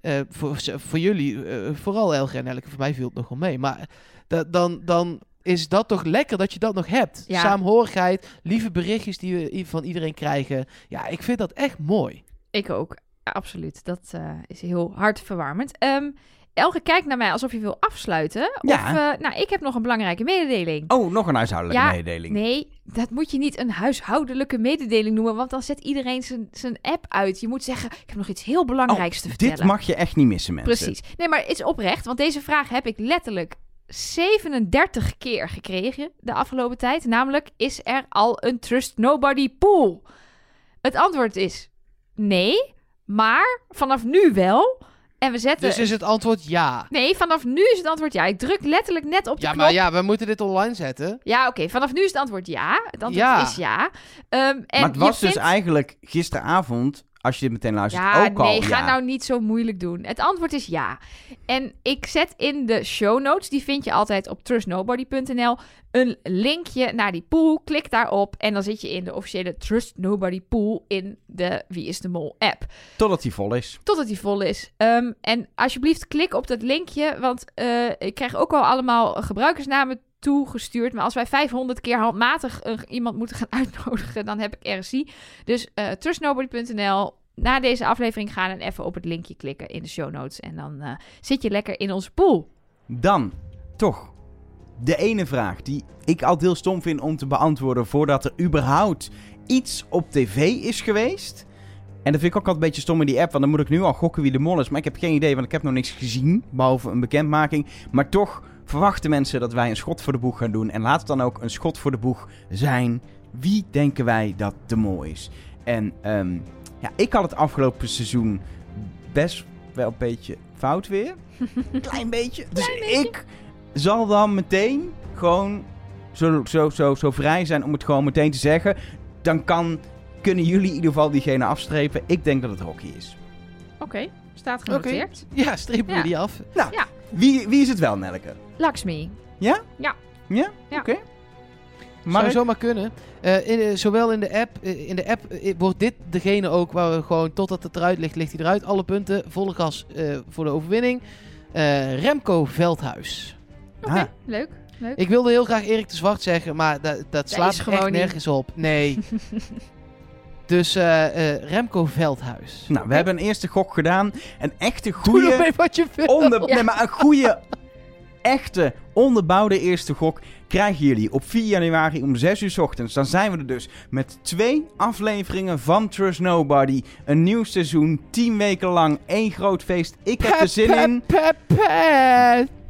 Eh, voor, voor jullie, eh, vooral Elge en Elke, voor mij viel het nog wel mee. Maar da- dan, dan is dat toch lekker dat je dat nog hebt. Ja. Saamhorigheid, lieve berichtjes die we van iedereen krijgen. Ja, ik vind dat echt mooi. Ik ook. Absoluut. Dat eh, is heel hartverwarmend. Ehm Elge kijkt naar mij alsof je wil afsluiten. Ja. Of, eh, nou, ik heb nog een belangrijke mededeling. oh, nog een huishoudelijke Ja, mededeling. Nee, dat moet je niet een huishoudelijke mededeling noemen, want dan zet iedereen zijn, zijn app uit. Je moet zeggen, ik heb nog iets heel belangrijks te vertellen. Oh, Dit mag je echt niet missen, mensen. Precies. Nee, maar het is oprecht, want deze vraag heb ik letterlijk 37 keer gekregen de afgelopen tijd. Namelijk, is er al een Trust Nobody pool? Het antwoord is nee, maar vanaf nu wel. En we zetten... Dus is het antwoord ja. Nee, vanaf nu is het antwoord ja. Ik druk letterlijk net op de Ja, knop. maar ja, we moeten dit online zetten. Ja, oké. Vanaf nu is het antwoord ja. Het antwoord Ja. is ja. Ehm, en maar het je was dus vindt- eigenlijk gisteravond, als je dit meteen luistert, Ja, ook al nee, ga ja. nou niet zo moeilijk doen. Het antwoord is ja. En ik zet in de show notes, die vind je altijd op trustnobody.nl, een linkje naar die pool. Klik daarop en dan zit je in de officiële Trust Nobody pool in de Wie is de Mol app. Totdat hij vol is. Totdat die vol is. Ehm, en alsjeblieft klik op dat linkje, want eh, ik krijg ook al allemaal gebruikersnamen toegestuurd. Maar als wij 500 keer handmatig iemand moeten gaan uitnodigen, dan heb ik RSI. Dus eh trustnobody.nl. Na deze aflevering gaan en even op het linkje klikken in de show notes. En dan eh, zit je lekker in onze pool. Dan, toch, de ene vraag die ik al heel stom vind om te beantwoorden voordat er überhaupt iets op tv is geweest. En dat vind ik ook altijd een beetje stom in die app, want dan moet ik nu al gokken wie de mol is. Maar ik heb geen idee, want ik heb nog niks gezien, behalve een bekendmaking. Maar toch verwachten mensen dat wij een schot voor de boeg gaan doen. En laat het dan ook een schot voor de boeg zijn. Wie denken wij dat de mol is? En ehm, ja, ik had het afgelopen seizoen best wel een beetje fout weer. Klein beetje. Dus ik zal dan meteen gewoon zo, zo, zo, zo vrij zijn om het gewoon meteen te zeggen. Dan kan, kunnen jullie in ieder geval diegene afstrepen. Ik denk dat het Rocky is. Oké, staat genoteerd. Ja, strepen Ja. we die af. Wie, wie is het wel, Nelke? Lakshmi. Ja? Ja. Ja? Ja. Oké. Zou zomaar kunnen. Eh, in, eh, zowel in de app, eh, in de app wordt dit degene ook waar we gewoon totdat het eruit ligt, ligt hij eruit. Alle punten, volle gas eh, voor de overwinning. Eh, Remco Veldhuis. Oké, Ah. leuk. Leuk. Ik wilde heel graag Erik de Zwart zeggen, maar dat, dat slaat echt gewoon niet. nergens op. Nee. dus eh, eh, Remco Veldhuis. Nou, we hebben een eerste gok gedaan. Een echte goede... wat je wil. onder, Ja. nee, maar een goede, echte, onderbouwde eerste gok krijgen jullie op 4 januari om 6 uur 's ochtends. Dan zijn we er dus met twee afleveringen van Trust Nobody. Een nieuw seizoen, 10 weken lang, één groot feest. Ik heb er zin in.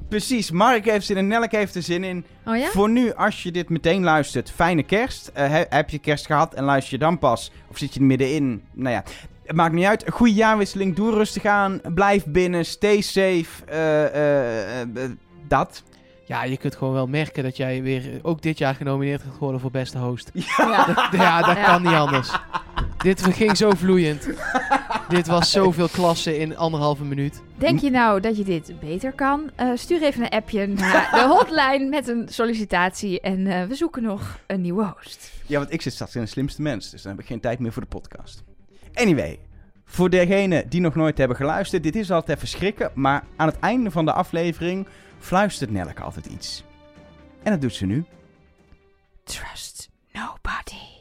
Precies, Mark heeft zin in, Nelk heeft er zin in. Oh ja? Voor nu, als je dit meteen luistert, fijne kerst. Eh, he- heb je kerst gehad en luister je dan pas? Of zit je er middenin? Nou ja, het maakt niet uit. Goede jaarwisseling, doe rustig aan. Blijf binnen, stay safe. eh, eh, dat. Ja, je kunt gewoon wel merken dat jij weer eh, ook dit jaar genomineerd gaat worden voor beste host. Ja. Dat- ja, dat Ja. kan niet anders. Dit ging zo vloeiend. Dit was zoveel klassen in anderhalve minuut. Denk je nou dat je dit beter kan? Eh, stuur even een appje naar de hotline met een sollicitatie. En eh, we zoeken nog een nieuwe host. Ja, want ik zit straks in de slimste mens, dus dan heb ik geen tijd meer voor de podcast. Anyway, voor degenen die nog nooit hebben geluisterd, dit is altijd even schrikken, maar aan het einde van de aflevering fluistert Nelleke altijd iets. En dat doet ze nu. Trust nobody.